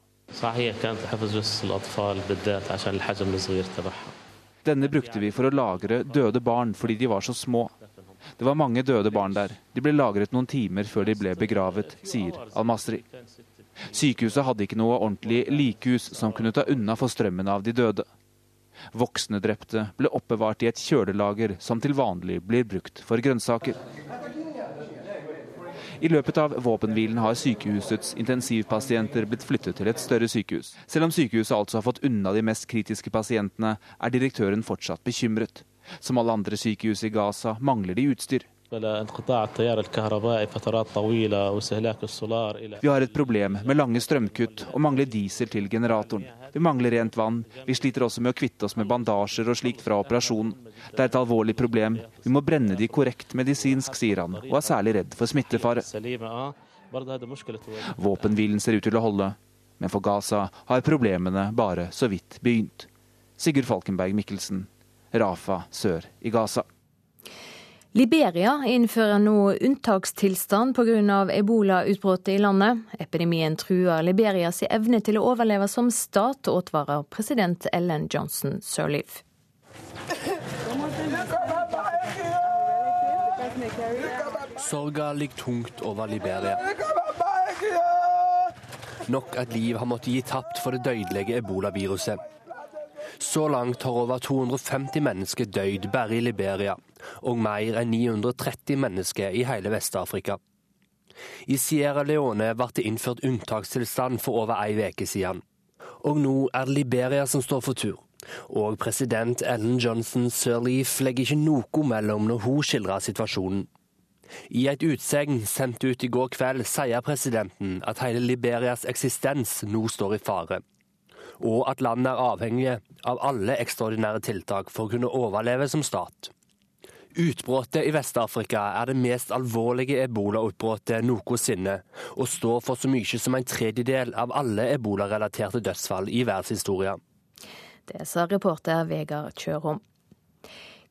Denne brukte vi for å lagre døde barn fordi de var så små. Det var mange døde barn der. De ble lagret noen timer før de ble begravet, sier Al-Masri. Sykehuset hadde ikke noe ordentlig likhus som kunne ta unna for strømmen av de døde. Voksne drepte ble oppbevart i et kjølelager som til vanlig blir brukt for grønnsaker. I løpet av våpenhvilen har sykehusets intensivpasienter blitt flyttet til et større sykehus. Selv om sykehuset altså har fått unna de mest kritiske pasientene, er direktøren fortsatt bekymret. Som alle andre sykehus i Gaza mangler de utstyr. Vi har et problem med lange strømkutt og mangler diesel til generatoren. Vi mangler rent vann. Vi sliter også med å kvitte oss med bandasjer og slikt fra operasjonen. Det er et alvorlig problem. Vi må brenne de korrekt medisinsk, sier han, og er særlig redd for smittefare. Våpenhvilen ser ut til å holde, men for Gaza har problemene bare så vidt begynt. Sigurd Falkenberg Mikkelsen, Rafa sør i Gaza. Liberia innfører nå unntakstilstand pga. ebolautbruddet i landet. Epidemien truer Liberias evne til å overleve som stat, advarer president Ellen Johnson Sirleaf. Sorga ligger tungt over Liberia. Nok et liv har måttet gi tapt for det dødelige ebolaviruset. Så langt har over 250 mennesker dødd bare i Liberia, og mer enn 930 mennesker i hele Vest-Afrika. I Sierra Leone ble det innført unntakstilstand for over ei uke siden. Og nå er det Liberia som står for tur. Og president Ellen Johnson Sirleaf legger ikke noe mellom når hun skildrer situasjonen. I et utsegn sendt ut i går kveld sier presidenten at hele Liberias eksistens nå står i fare og at landet er avhengig av alle ekstraordinære tiltak for å kunne overleve som stat. Utbruddet i Vest-Afrika er det mest alvorlige ebolautbruddet noensinne, og står for så mye som en tredjedel av alle ebolarelaterte dødsfall i verdenshistorien. Det sa reporter Vegard Kjørom.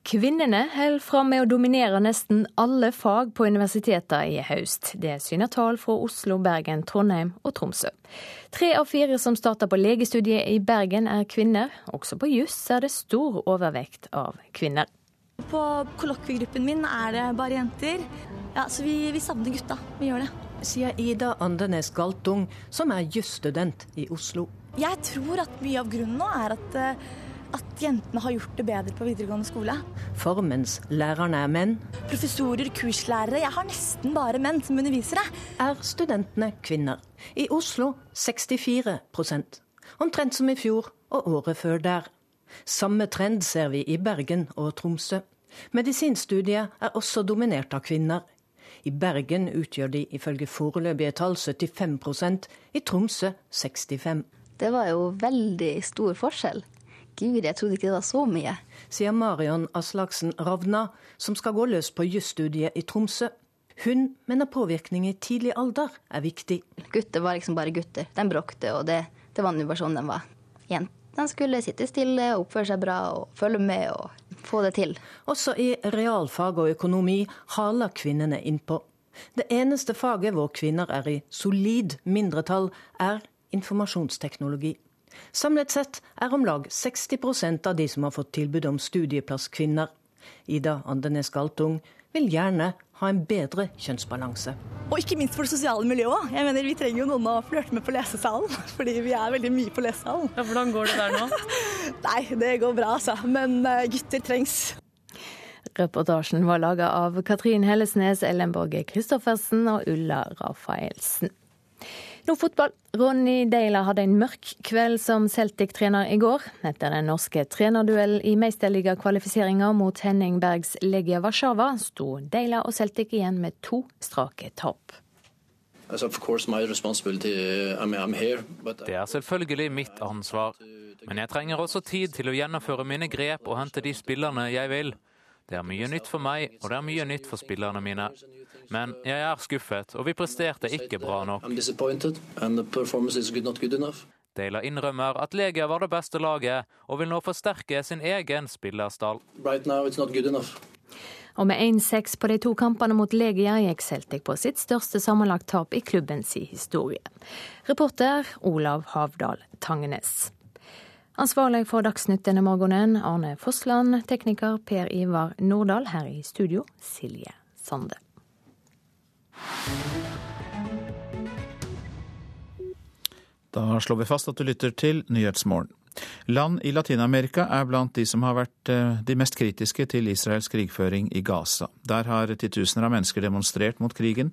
Kvinnene holder fram med å dominere nesten alle fag på universitetene i høst. Det syner tall fra Oslo, Bergen, Trondheim og Tromsø. Tre av fire som starter på legestudiet i Bergen er kvinner. Også på juss er det stor overvekt av kvinner. På kollokviegruppen min er det bare jenter, ja, så vi, vi savner gutta. Vi gjør det. Sier Ida Andenes Galtung, som er jusstudent i Oslo. Jeg tror at mye av grunnen nå er at eh, at jentene har gjort det bedre på videregående skole. Formens lærerne er menn Professorer, kurslærere, jeg har nesten bare menn som undervisere. Er studentene kvinner. I Oslo 64% Omtrent som i fjor og året før der. Samme trend ser vi i Bergen og Tromsø. Medisinstudiet er også dominert av kvinner. I Bergen utgjør de ifølge foreløpige tall 75% i Tromsø 65 Det var jo veldig stor forskjell. Gud, jeg trodde ikke det var så mye. Sier Marion Aslaksen Ravna, som skal gå løs på jusstudiet i Tromsø. Hun mener påvirkning i tidlig alder er viktig. Gutter var liksom bare gutter. De bråkte, og det, det var nå bare sånn de var. Jentene skulle sitte stille, oppføre seg bra og følge med og få det til. Også i realfag og økonomi haler kvinnene innpå. Det eneste faget hvor kvinner er i solid mindretall, er informasjonsteknologi. Samlet sett er om lag 60% av de som har fått tilbud om studieplass, kvinner. Ida Andenes Galtung vil gjerne ha en bedre kjønnsbalanse. Og ikke minst for det sosiale miljøet. Jeg mener, Vi trenger jo noen å flørte med på lesesalen, fordi vi er veldig mye på lesesalen. Ja, hvordan går det der nå? Nei, det går bra, altså. Men eh, gutter trengs. Reportasjen var laga av Katrin Hellesnes, Ellen Borge Christoffersen og Ulla Rafaelsen. Nå fotball. Ronny Deila hadde en mørk kveld som Celtic-trener i går. Etter den norske trenerduellen i meisterligakvalifiseringa mot Henning Bergs Legia Warszawa, sto Deila og Celtic igjen med to strake tap. Det er selvfølgelig mitt ansvar, men jeg trenger også tid til å gjennomføre mine grep og hente de spillerne jeg vil. Det er mye nytt for meg, og det er mye nytt for spillerne mine. Men jeg er skuffet, og vi presterte ikke bra nok. Dela innrømmer at Legia var det beste laget, og vil nå forsterke sin egen spillerstall. Og med 1-6 på de to kampene mot Legia gikk Celtic på sitt største sammenlagt tap i klubbens historie. Reporter Olav Havdal Tangenes. Ansvarlig for Dagsnytt denne morgenen, Arne Fossland. Tekniker Per Ivar Nordahl. Her i studio, Silje Sande. Da slår vi fast at du lytter til Nyhetsmorgen. Land i Latin-Amerika er blant de som har vært eh, de mest kritiske til Israels krigføring i Gaza. Der har titusener av mennesker demonstrert mot krigen.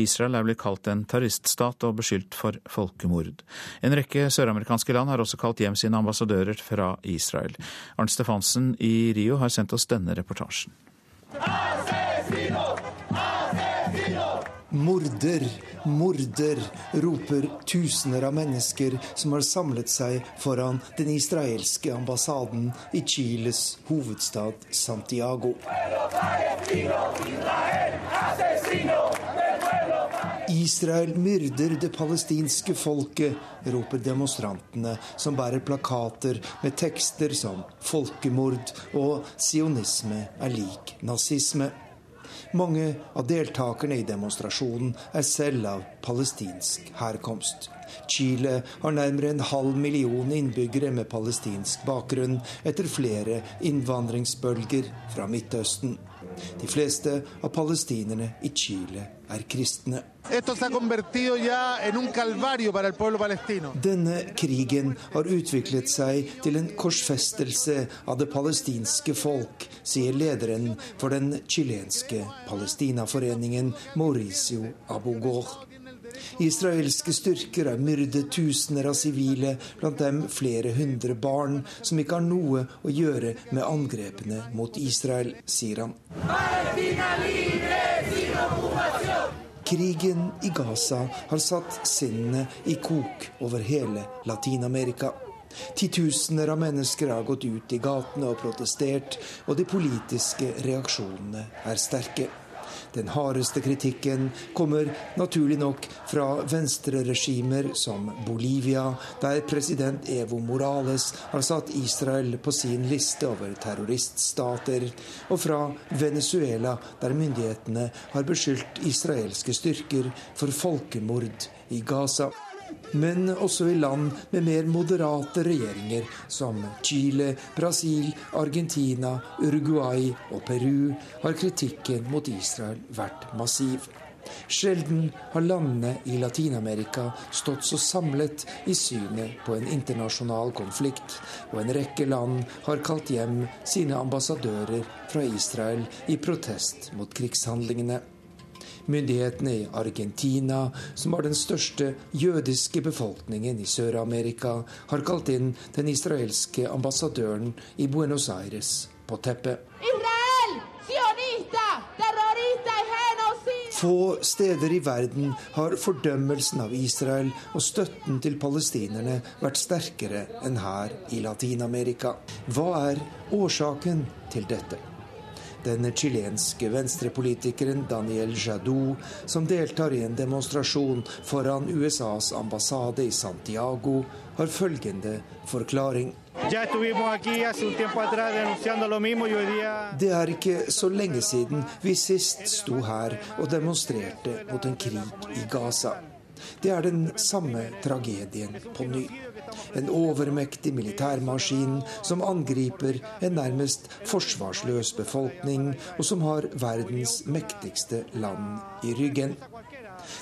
Israel er blitt kalt en terroriststat og beskyldt for folkemord. En rekke søramerikanske land har også kalt hjem sine ambassadører fra Israel. Arnt Stefansen i Rio har sendt oss denne reportasjen. Morder, morder, roper tusener av mennesker som har samlet seg foran den israelske ambassaden i Chiles hovedstad Santiago. Israel myrder det palestinske folket, roper demonstrantene, som bærer plakater med tekster som 'folkemord' og 'sionisme er lik nazisme'. Mange av deltakerne i demonstrasjonen er selv av palestinsk herkomst. Chile har nærmere en halv million innbyggere med palestinsk bakgrunn etter flere innvandringsbølger fra Midtøsten. De fleste av palestinerne i Chile er kristne. Denne krigen har utviklet seg til en korsfestelse av det palestinske folk, sier lederen for den chilenske palestinaforeningen Mauricio Abogor. Israelske styrker har myrdet tusener av sivile, blant dem flere hundre barn, som ikke har noe å gjøre med angrepene mot Israel, sier han. Krigen i Gaza har satt sinnene i kok over hele Latin-Amerika. Titusener av mennesker har gått ut i gatene og protestert, og de politiske reaksjonene er sterke. Den hardeste kritikken kommer naturlig nok fra venstreregimer som Bolivia, der president Evo Morales har satt Israel på sin liste over terroriststater, og fra Venezuela, der myndighetene har beskyldt israelske styrker for folkemord i Gaza men også i land med mer moderate regjeringer, som Chile, Brasil, Argentina, Uruguay og Peru, har kritikken mot Israel vært massiv. Sjelden har landene i Latin-Amerika stått så samlet i synet på en internasjonal konflikt, og en rekke land har kalt hjem sine ambassadører fra Israel i protest mot krigshandlingene. Myndighetene i Argentina, som har den største jødiske befolkningen i Sør-Amerika, har kalt inn den israelske ambassadøren i Buenos Aires på teppet. Israel! Sionista! Terrorista! Få steder i verden har fordømmelsen av Israel og støtten til palestinerne vært sterkere enn her i Latin-Amerika. Hva er årsaken til dette? Den chilenske venstrepolitikeren Daniel Jadot, som deltar i en demonstrasjon foran USAs ambassade i Santiago, har følgende forklaring. Det er ikke så lenge siden vi sist sto her og demonstrerte mot en krig i Gaza. Det er den samme tragedien på ny. En overmektig militærmaskin som angriper en nærmest forsvarsløs befolkning, og som har verdens mektigste land i ryggen.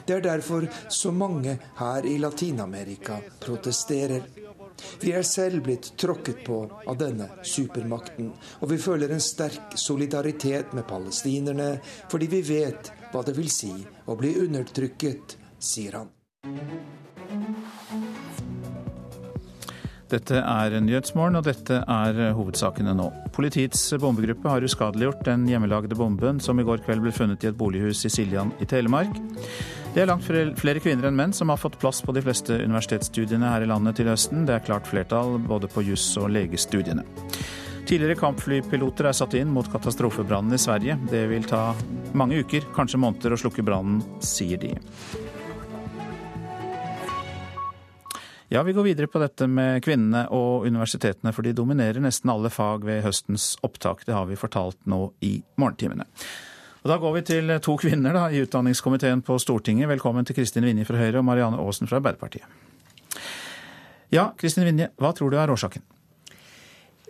Det er derfor så mange her i Latin-Amerika protesterer. Vi er selv blitt tråkket på av denne supermakten, og vi føler en sterk solidaritet med palestinerne, fordi vi vet hva det vil si å bli undertrykket, sier han. Dette er Nyhetsmorgen, og dette er hovedsakene nå. Politiets bombegruppe har uskadeliggjort den hjemmelagde bomben som i går kveld ble funnet i et bolighus i Siljan i Telemark. Det er langt flere kvinner enn menn som har fått plass på de fleste universitetsstudiene her i landet til høsten. Det er klart flertall både på juss- og legestudiene. Tidligere kampflypiloter er satt inn mot katastrofebrannen i Sverige. Det vil ta mange uker, kanskje måneder, å slukke brannen, sier de. Ja, vi går videre på dette med kvinnene og universitetene, for de dominerer nesten alle fag ved høstens opptak. Det har vi fortalt nå i morgentimene. Og Da går vi til to kvinner da, i utdanningskomiteen på Stortinget. Velkommen til Kristin Vinje fra Høyre og Marianne Aasen fra Arbeiderpartiet. Ja, Kristin Vinje, hva tror du er årsaken?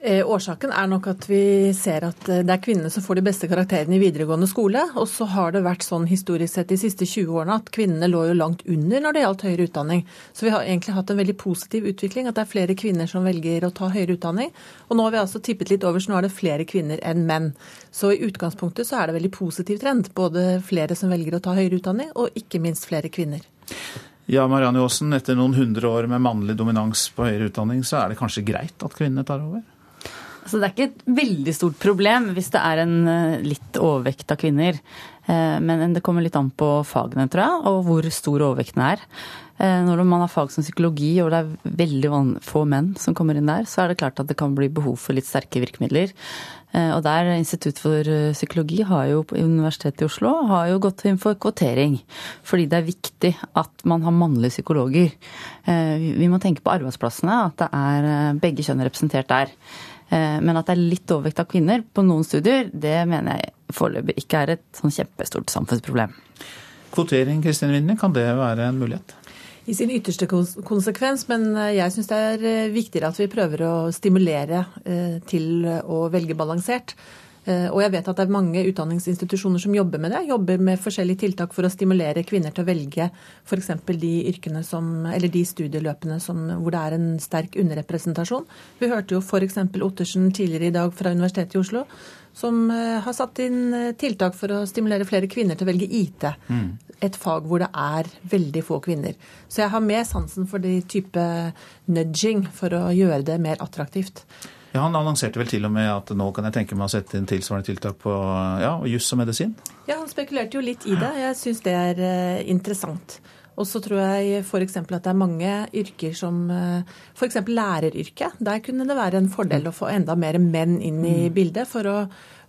Eh, årsaken er nok at vi ser at eh, det er kvinnene som får de beste karakterene i videregående skole. Og så har det vært sånn historisk sett de siste 20 årene at kvinnene lå jo langt under når det gjaldt høyere utdanning. Så vi har egentlig hatt en veldig positiv utvikling, at det er flere kvinner som velger å ta høyere utdanning. Og nå har vi altså tippet litt over, så nå er det flere kvinner enn menn. Så i utgangspunktet så er det veldig positiv trend. Både flere som velger å ta høyere utdanning, og ikke minst flere kvinner. Ja, Marianne Aasen, etter noen hundre år med mannlig dominans på høyere utdanning, så er det kanskje greit at kvinnene tar over? Altså, det er ikke et veldig stort problem hvis det er en eh, litt overvekt av kvinner. Eh, men det kommer litt an på fagene, tror jeg, og hvor stor overvekten er. Eh, når man har fag som psykologi og det er veldig få menn som kommer inn der, så er det klart at det kan bli behov for litt sterke virkemidler. Og der Institutt for psykologi har jo, Universitetet i Oslo har jo gått inn for kvotering. Fordi det er viktig at man har mannlige psykologer. Vi må tenke på arbeidsplassene, at det er begge kjønn representert der. Eh, men at det er litt overvekt av kvinner på noen studier, det mener jeg foreløpig ikke er et sånn kjempestort samfunnsproblem. Kvotering, Kristin Winne, kan det være en mulighet? I sin ytterste konsekvens, men eh, jeg syns det er eh, viktigere at vi prøver å stimulere til å velge balansert. Eh, og jeg vet at det er mange utdanningsinstitusjoner som jobber med det. Jobber med forskjellige tiltak for å stimulere kvinner til å velge f.eks. de yrkene som, eller de studieløpene som, hvor det er en sterk underrepresentasjon. Vi hørte jo f.eks. Ottersen tidligere i dag fra Universitetet i Oslo, som eh, har satt inn eh, tiltak for å stimulere flere kvinner til å velge IT. Mm. Et fag hvor det er veldig få kvinner. Så jeg har mer sansen for de type nudging for å gjøre det mer attraktivt. Ja, Han annonserte vel til og med at nå kan jeg tenke meg å sette inn tilsvarende tiltak på ja, juss og medisin? Ja, han spekulerte jo litt i det. Jeg syns det er uh, interessant. Og så tror jeg f.eks. at det er mange yrker som uh, f.eks. læreryrket. Der kunne det være en fordel å få enda mer menn inn i mm. bildet for å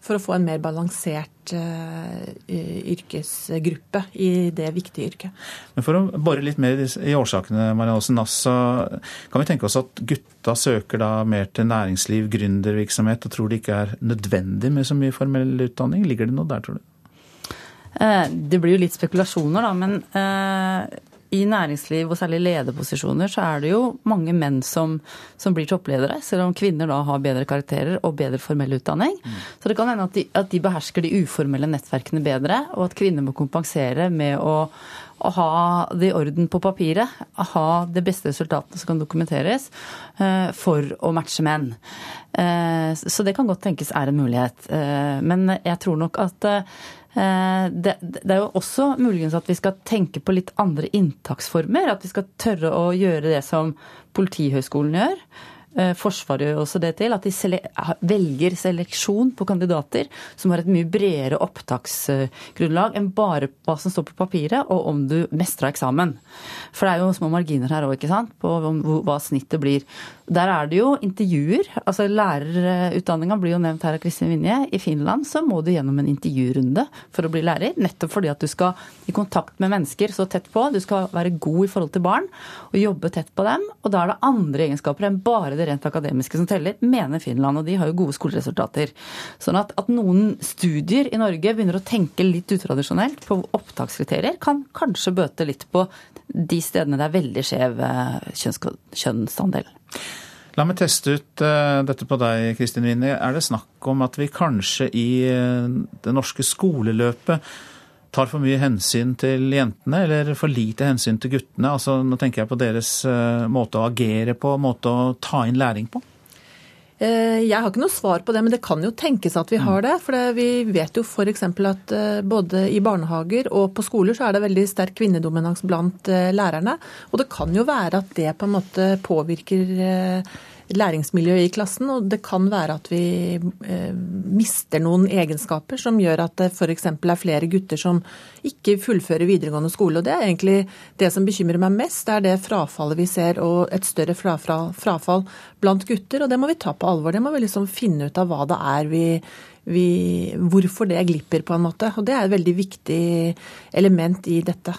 for å få en mer balansert yrkesgruppe i det viktige yrket. Men For å bore litt mer i årsakene, Marianne Aasen Nass, så kan vi tenke oss at gutta søker da mer til næringsliv, gründervirksomhet, og tror det ikke er nødvendig med så mye formell utdanning? Ligger det noe der, tror du? Eh, det blir jo litt spekulasjoner, da. Men eh, i næringsliv og særlig lederposisjoner så er det jo mange menn som, som, blir toppledere, selv om kvinner da har bedre karakterer og bedre formell utdanning. Mm. Så det kan hende at de, at de, behersker de uformelle nettverkene bedre, og at kvinner må kompensere med å, å ha det i orden på papiret, ha de beste resultatene som kan dokumenteres, uh, for å matche menn. Uh, så det kan godt tenkes er en mulighet. Uh, men jeg tror nok at Eh, det, det, er jo også muligens at vi skal tenke på litt andre inntaksformer. At vi skal tørre å gjøre det som Politihøgskolen gjør. Eh, Forsvaret gjør også det til, at de velger seleksjon på kandidater som har et mye bredere opptaksgrunnlag enn bare hva som står på papiret, og om du mestra eksamen. For det er jo små marginer her òg, ikke sant, på hva snittet blir. Der er det jo intervjuer. altså Lærerutdanninga blir jo nevnt her av Kristin Vinje. I Finland så må du gjennom en intervjurunde for å bli lærer. Nettopp fordi at du skal i kontakt med mennesker så tett på. Du skal være god i forhold til barn og jobbe tett på dem. Og da er det andre egenskaper enn bare det rent akademiske som teller, mener Finland. Og de har jo gode skoleresultater. Sånn at, at noen studier i Norge begynner å tenke litt utradisjonelt på opptakskriterier, kan kanskje bøte litt på de stedene det er veldig skjev eh, kjønnsandel. La meg teste ut uh, dette på deg, Kristin Winnie. Er det snakk om at vi kanskje i uh, det norske skoleløpet tar for mye hensyn til jentene, eller for lite hensyn til guttene? Altså, nå tenker jeg på deres uh, måte å agere på, måte å ta inn læring på. Eh, jeg har ikke noe svar på det, men det kan jo tenkes at vi har mm. det. For vi vet jo f.eks. at eh, både i barnehager og på skoler så er det veldig sterk kvinnedominans blant eh, lærerne. Og det kan jo være at det på en måte påvirker læringsmiljøet i klassen. Og det kan være at vi eh, mister noen egenskaper som gjør at det f.eks. er flere gutter som ikke fullfører videregående skole. Og det er egentlig det som bekymrer meg mest, det er det frafallet vi ser, og et større frafall blant gutter. Og det må vi ta på alvor. Det må vi liksom finne ut av hva det er vi vi, hvorfor det glipper, på en måte. Og det er et veldig viktig element i dette.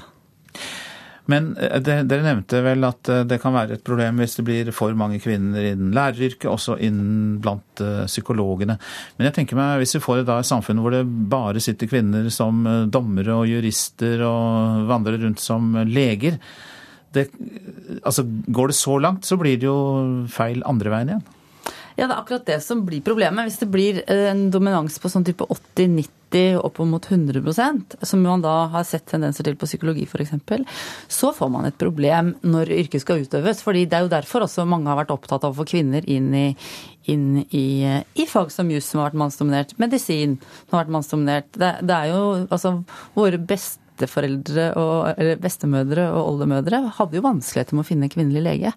Men eh, dere nevnte vel at eh, det kan være et problem hvis det blir for mange kvinner innen læreryrket, også innen blant eh, psykologene. Men jeg tenker meg, hvis vi får et samfunn hvor det bare sitter kvinner som dommere og jurister og vandrer rundt som leger, det, altså Går det så langt, så blir det jo feil andre veien igjen. Ja, det er akkurat det som blir problemet. Hvis det blir en dominans på sånn type 80-90 90 opp mot 100% som man da har sett tendenser til på psykologi f.eks., så får man et problem når yrket skal utøves. fordi Det er jo derfor også mange har vært opptatt av å få kvinner inn i, inn i, i fag som jus, som har vært mannsdominert, medisin som har vært mannsdominert. Det, det er jo altså våre beste besteforeldre og, eller bestemødre og oldemødre hadde jo vanskeligheter med å finne en kvinnelig lege.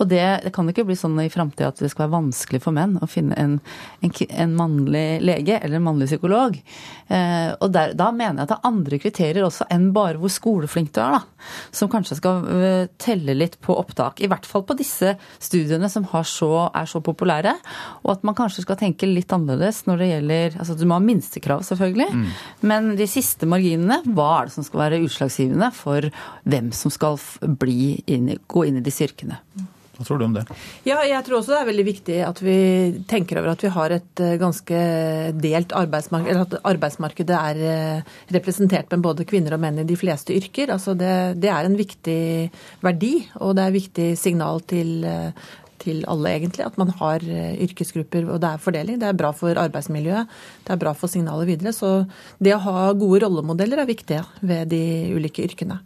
Og det, det kan ikke bli sånn i framtida at det skal være vanskelig for menn å finne en, en, en mannlig lege eller en mannlig psykolog. Eh, og der, da mener jeg at det er andre kriterier også enn bare hvor skoleflink du er, da. Som kanskje skal uh, telle litt på opptak. I hvert fall på disse studiene som så, er så populære. Og at man kanskje skal tenke litt annerledes når det gjelder Altså du må ha minstekrav, selvfølgelig. Mm. Men de siste marginene, hva er det som skal være utslagsgivende for hvem som skal inn, gå inn i disse yrkene? Hva tror du om det? Ja, jeg tror også det er veldig viktig at vi tenker over at vi har et eh, ganske delt arbeidsmarked, eller at arbeidsmarkedet er eh, representert med både kvinner og menn i de fleste yrker. Altså det, det er en viktig verdi, og det er et viktig signal til, eh, til alle, egentlig, at man har yrkesgrupper og det er fordeling. Det er bra for arbeidsmiljøet, det er bra for signalet videre. Så det å ha gode rollemodeller er viktig ved de ulike yrkene.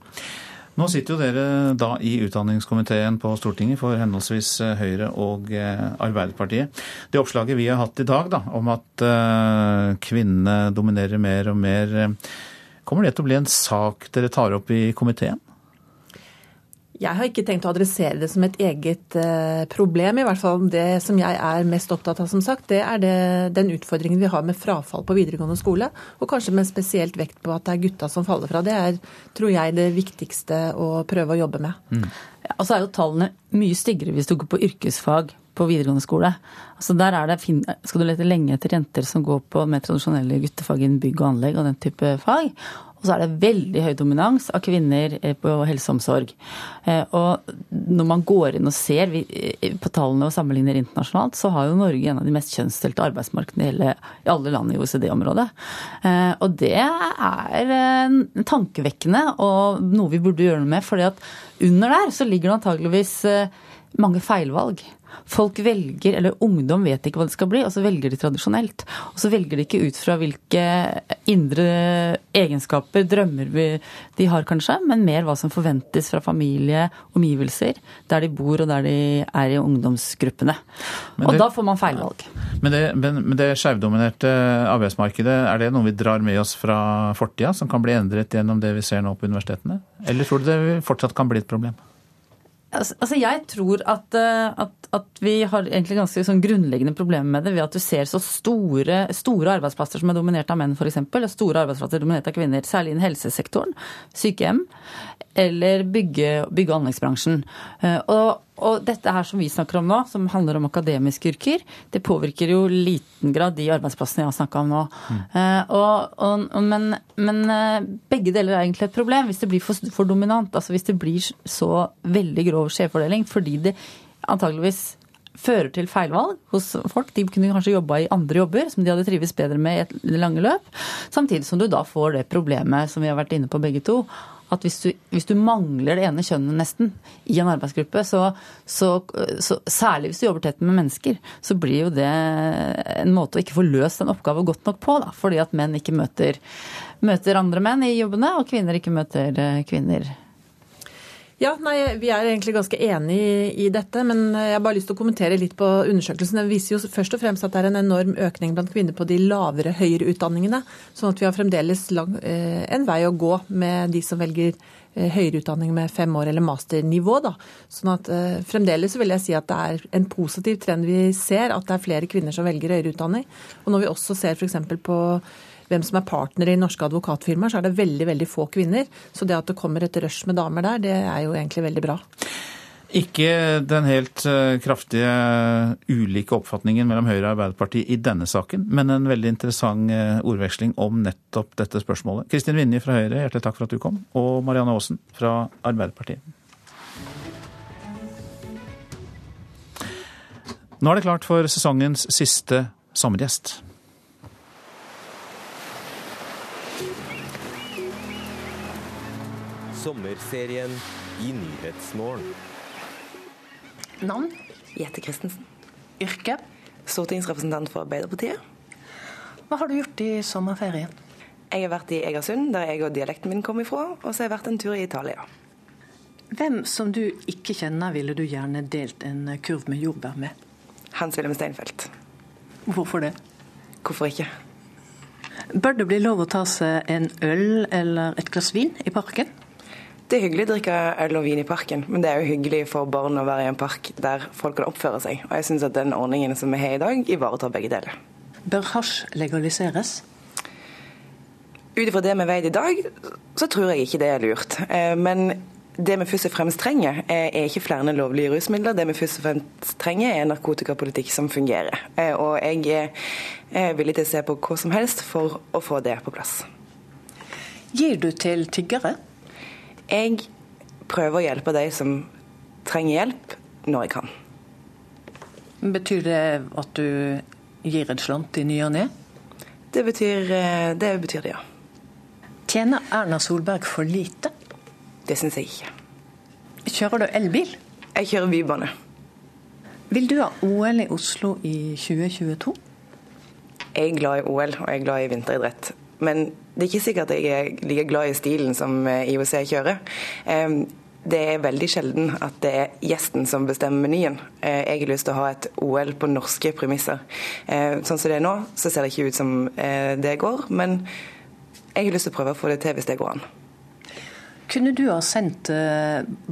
Nå sitter jo dere da i utdanningskomiteen på Stortinget for henholdsvis eh, Høyre og eh, Arbeiderpartiet. Det oppslaget vi har hatt i dag da, om at eh, kvinnene dominerer mer og mer, kommer det til å bli en sak dere tar opp i komiteen? Jeg har ikke tenkt å adressere det som et eget eh, problem. i hvert fall Det som jeg er mest opptatt av, som sagt, det er det, den utfordringen vi har med frafall på videregående skole. Og kanskje med spesielt vekt på at det er gutta som faller fra. Det er, tror jeg, det viktigste å prøve å jobbe med. Mm. Ja, og så er jo tallene mye styggere hvis du går på yrkesfag på videregående skole. Altså der er det, skal du lete lenge etter jenter som går på mer tradisjonelle guttefag innen bygg og anlegg og den type fag. Og så er det veldig høy dominans av kvinner eh, på helse og omsorg. Eh, og når man går inn og ser eh, på tallene og sammenligner internasjonalt, så har jo Norge en av de mest kjønnsdelte arbeidsmarkedene i, hele, i alle land i OECD-området. Og det er tankevekkende og noe vi burde gjøre noe med. fordi at under der så ligger det antageligvis mange feilvalg. Folk velger, eller ungdom vet ikke hva det skal bli, og så velger de tradisjonelt. Og så velger de ikke ut fra hvilke indre egenskaper, drømmer de har kanskje, men mer hva som forventes fra familie, omgivelser, der de bor og der de er i ungdomsgruppene. Det, og da får man feilvalg. Men det, men, men det skjevdominerte arbeidsmarkedet, er det noe vi drar med oss fra fortida, som kan bli endret gjennom det vi ser nå på universitetene? Eller tror du det fortsatt kan bli et problem? Altså, altså, jeg tror at, eh, at, at, vi har egentlig ganske sånn grunnleggende problemer med det ved at du ser så store, store arbeidsplasser som er dominert av menn, f.eks., og store arbeidsplasser dominert av kvinner, særlig innen helsesektoren, sykehjem eller bygge-, bygge og anleggsbransjen. Eh, og, og, dette her som vi snakker om nå, som handler om akademiske yrker, det påvirker jo i liten grad de arbeidsplassene jeg har snakka om nå. Mm. Og, og, men, men, eh, begge deler er egentlig et problem hvis det blir for, for dominant. Altså hvis det blir så veldig grov skjevfordeling. Fordi det antageligvis fører til feilvalg hos folk. De kunne kanskje jobba i andre jobber som de hadde trives bedre med i et lange løp. Samtidig som du da får det problemet som vi har vært inne på begge to, at hvis du, hvis du, mangler det ene kjønnet nesten i en arbeidsgruppe, så, så, så, særlig hvis du jobber tett med mennesker, så blir jo det en måte å ikke få løst en oppgave godt nok på. Da, fordi at menn ikke møter, møter andre menn i jobbene, og kvinner ikke møter eh, kvinner ja, nei, Vi er egentlig ganske enig i, dette, men jeg har bare lyst til å kommentere litt på undersøkelsen. Den viser jo først og fremst at det er en enorm økning blant kvinner på de lavere høyere utdanningene. Sånn at vi har fremdeles lang, eh, en vei å gå med de som velger eh, høyere utdanning med fem år eller masternivå. Da. Sånn at eh, Fremdeles vil jeg si at det er en positiv trend vi ser, at det er flere kvinner som velger høyere utdanning. Og når vi også ser f.eks. på hvem som er partnere i norske advokatfirmaer, så er det veldig veldig få kvinner. Så det at det kommer et rush med damer der, det er jo egentlig veldig bra. Ikke den helt eh, kraftige ulike oppfatningen mellom Høyre og Arbeiderpartiet i denne saken, men en veldig interessant eh, ordveksling om nettopp dette spørsmålet. Kristin Vinje fra Høyre, hjertelig takk for at du kom. Og Marianne Aasen fra Arbeiderpartiet. Nå er det klart for sesongens siste sommergjest. Sommerserien i Nyhetsmorgen. Navn? Jette Christensen. Yrke? Stortingsrepresentant for Arbeiderpartiet. Hva har du gjort i sommerferien? Jeg har vært i Egersund, der jeg og dialekten min kom ifra. Og så har jeg vært en tur i Italia. Hvem som du ikke kjenner, ville du gjerne delt en kurv med jordbær med? Hans-Wilhelm Steinfeld. Hvorfor det? Hvorfor ikke? Bør det bli lov å ta seg en øl eller et glass vin i parken? Det er hyggelig å drikke øl og vin i parken, men det er jo hyggelig for barn å være i en park der folk kan oppføre seg. Og jeg syns at den ordningen som vi har i dag, ivaretar begge deler. Bør hasj legaliseres? Ut ifra det vi vet i dag, så tror jeg ikke det er lurt. Eh, men det vi først og fremst trenger, er ikke flere lovlige rusmidler. Det vi først og fremst trenger, er narkotikapolitikk som fungerer. Eh, og jeg er villig til å se på hva som helst for å få det på plass. Gir du til tiggere? Jeg prøver å hjelpe de som trenger hjelp, når jeg kan. Betyr det at du gir en slant i ny og ne? Det betyr, eh, det betyr det, ja. Tjener Erna Solberg for lite? Det syns jeg ikke. Kjører du elbil? Jeg kjører bybane. Vil du ha OL i Oslo i 2022? Jeg er glad i OL, og jeg er glad i vinteridrett. Men det er ikke sikkert jeg er like glad i stilen som eh, IOC kjører. Det er veldig sjelden at det er gjesten som bestemmer menyen. Eh, jeg har lyst til å ha et OL på norske premisser. Eh, sånn som det er nå, så ser det ikke ut som det går, men jeg har lyst til å prøve å få det til hvis det går an. Kunne du ha sendt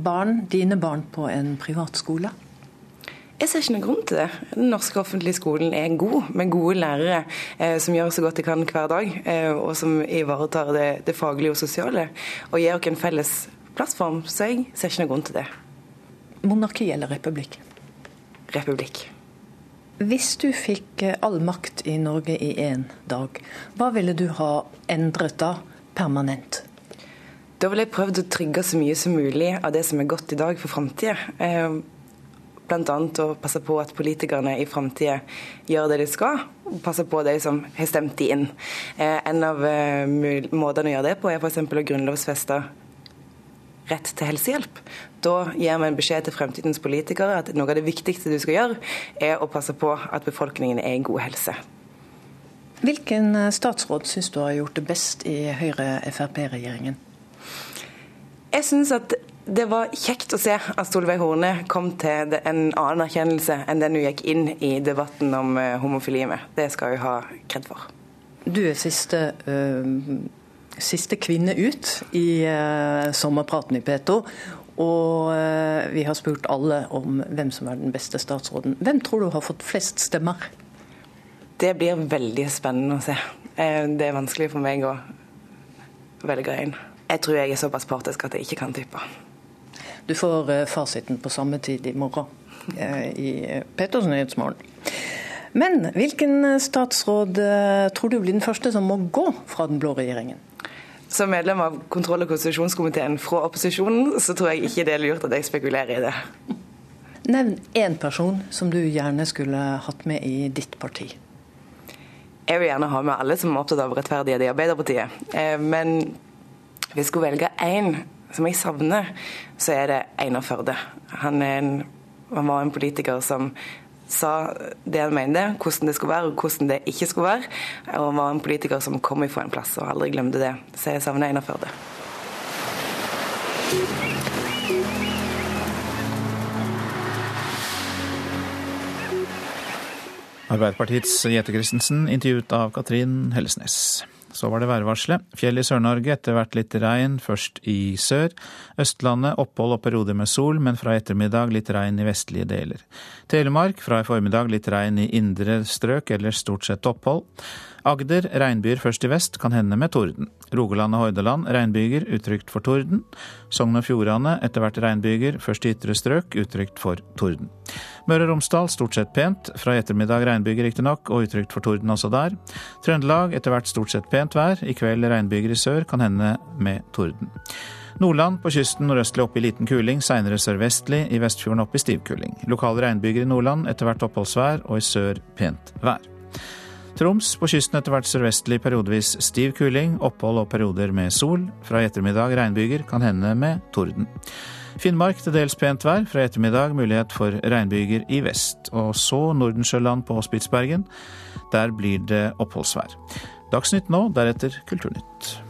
barn, dine barn på en privatskole? Jeg ser ikke noen grunn til det. Den norske offentlige skolen er god, med gode lærere eh, som gjør så godt de kan hver dag, eh, og som ivaretar det, det, faglige og sosiale. Og gir oss en felles plattform. Så jeg ser ikke noen grunn til det. Monarki eller republikk? Republikk. Hvis du fikk all makt i Norge i én dag, hva ville du ha endret da, permanent? Da ville jeg prøvd å trygge så mye som mulig av det som er godt i dag, for framtida. Eh, Bl.a. å passe på at politikerne i framtida gjør det de skal, og passe på de som har stemt de inn. Eh, en av eh, måtene å gjøre det på er f.eks. å grunnlovfeste rett til helsehjelp. Da gir vi en beskjed til fremtidens politikere at noe av det viktigste du skal gjøre, er å passe på at befolkningen er i god helse. Hvilken statsråd syns du har gjort det best i Høyre-Frp-regjeringen? Jeg syns at det var kjekt å se at Solveig Horne kom til en annen erkjennelse enn den hun gikk inn i debatten om eh, homofili med. Det skal hun ha kred for. Du er siste, uh, siste kvinne ut i uh, sommerpraten i P2. Og uh, vi har spurt alle om hvem som er den beste statsråden. Hvem tror du har fått flest stemmer? Det blir veldig spennende å se. Det er vanskelig for meg å velge en. Jeg tror jeg er såpass partisk at jeg ikke kan tippe. Du får eh, fasiten på samme tid i morgen eh, i Petters Nyhetsmorgen. Men hvilken statsråd eh, tror du blir den første som må gå fra den blå regjeringen? Som medlem av kontroll- og konstitusjonskomiteen fra opposisjonen, så tror jeg ikke det er lurt at jeg spekulerer i det. Nevn én person som du gjerne skulle hatt med i ditt parti. Jeg vil gjerne ha med alle som er opptatt av rettferdighet i Arbeiderpartiet. Men hvis jeg skulle velge én som jeg savner, så er det Einar Førde. Han, en, han var en politiker som sa det han mente, hvordan det skulle være og hvordan det ikke skulle være. Og han var en politiker som kom ifra en plass og aldri glemte det. Så jeg savner Einar Førde. Arbeiderpartiets Jette Christensen, intervjuet av Katrin Hellesnes. Så var det værvarselet. Fjell i Sør-Norge, etter hvert litt regn, først i sør. Østlandet opphold og perioder med sol, men fra ettermiddag litt regn i vestlige deler. Telemark fra i formiddag litt regn i indre strøk, eller stort sett opphold. Agder regnbyger først i vest, kan hende med torden. Rogaland og Hordaland regnbyger, utrygt for torden. Sogn og Fjordane etter hvert regnbyger, først i ytre strøk, utrygt for torden. Møre og Romsdal stort sett pent, fra i ettermiddag regnbyger riktignok, og utrygt for torden også der. Trøndelag etter hvert stort sett pent vær, i kveld regnbyger i sør, kan hende med torden. Nordland på kysten nordøstlig opp i liten kuling, seinere sørvestlig, i Vestfjorden opp i stiv kuling. Lokale regnbyger i Nordland, etter hvert oppholdsvær, og i sør pent vær. Troms på kysten etter hvert sørvestlig periodevis stiv kuling, opphold og perioder med sol. Fra i ettermiddag regnbyger, kan hende med torden. Finnmark til dels pent vær, fra i ettermiddag mulighet for regnbyger i vest. Og så Nordensjøland på Spitsbergen. Der blir det oppholdsvær. Dagsnytt nå, deretter Kulturnytt.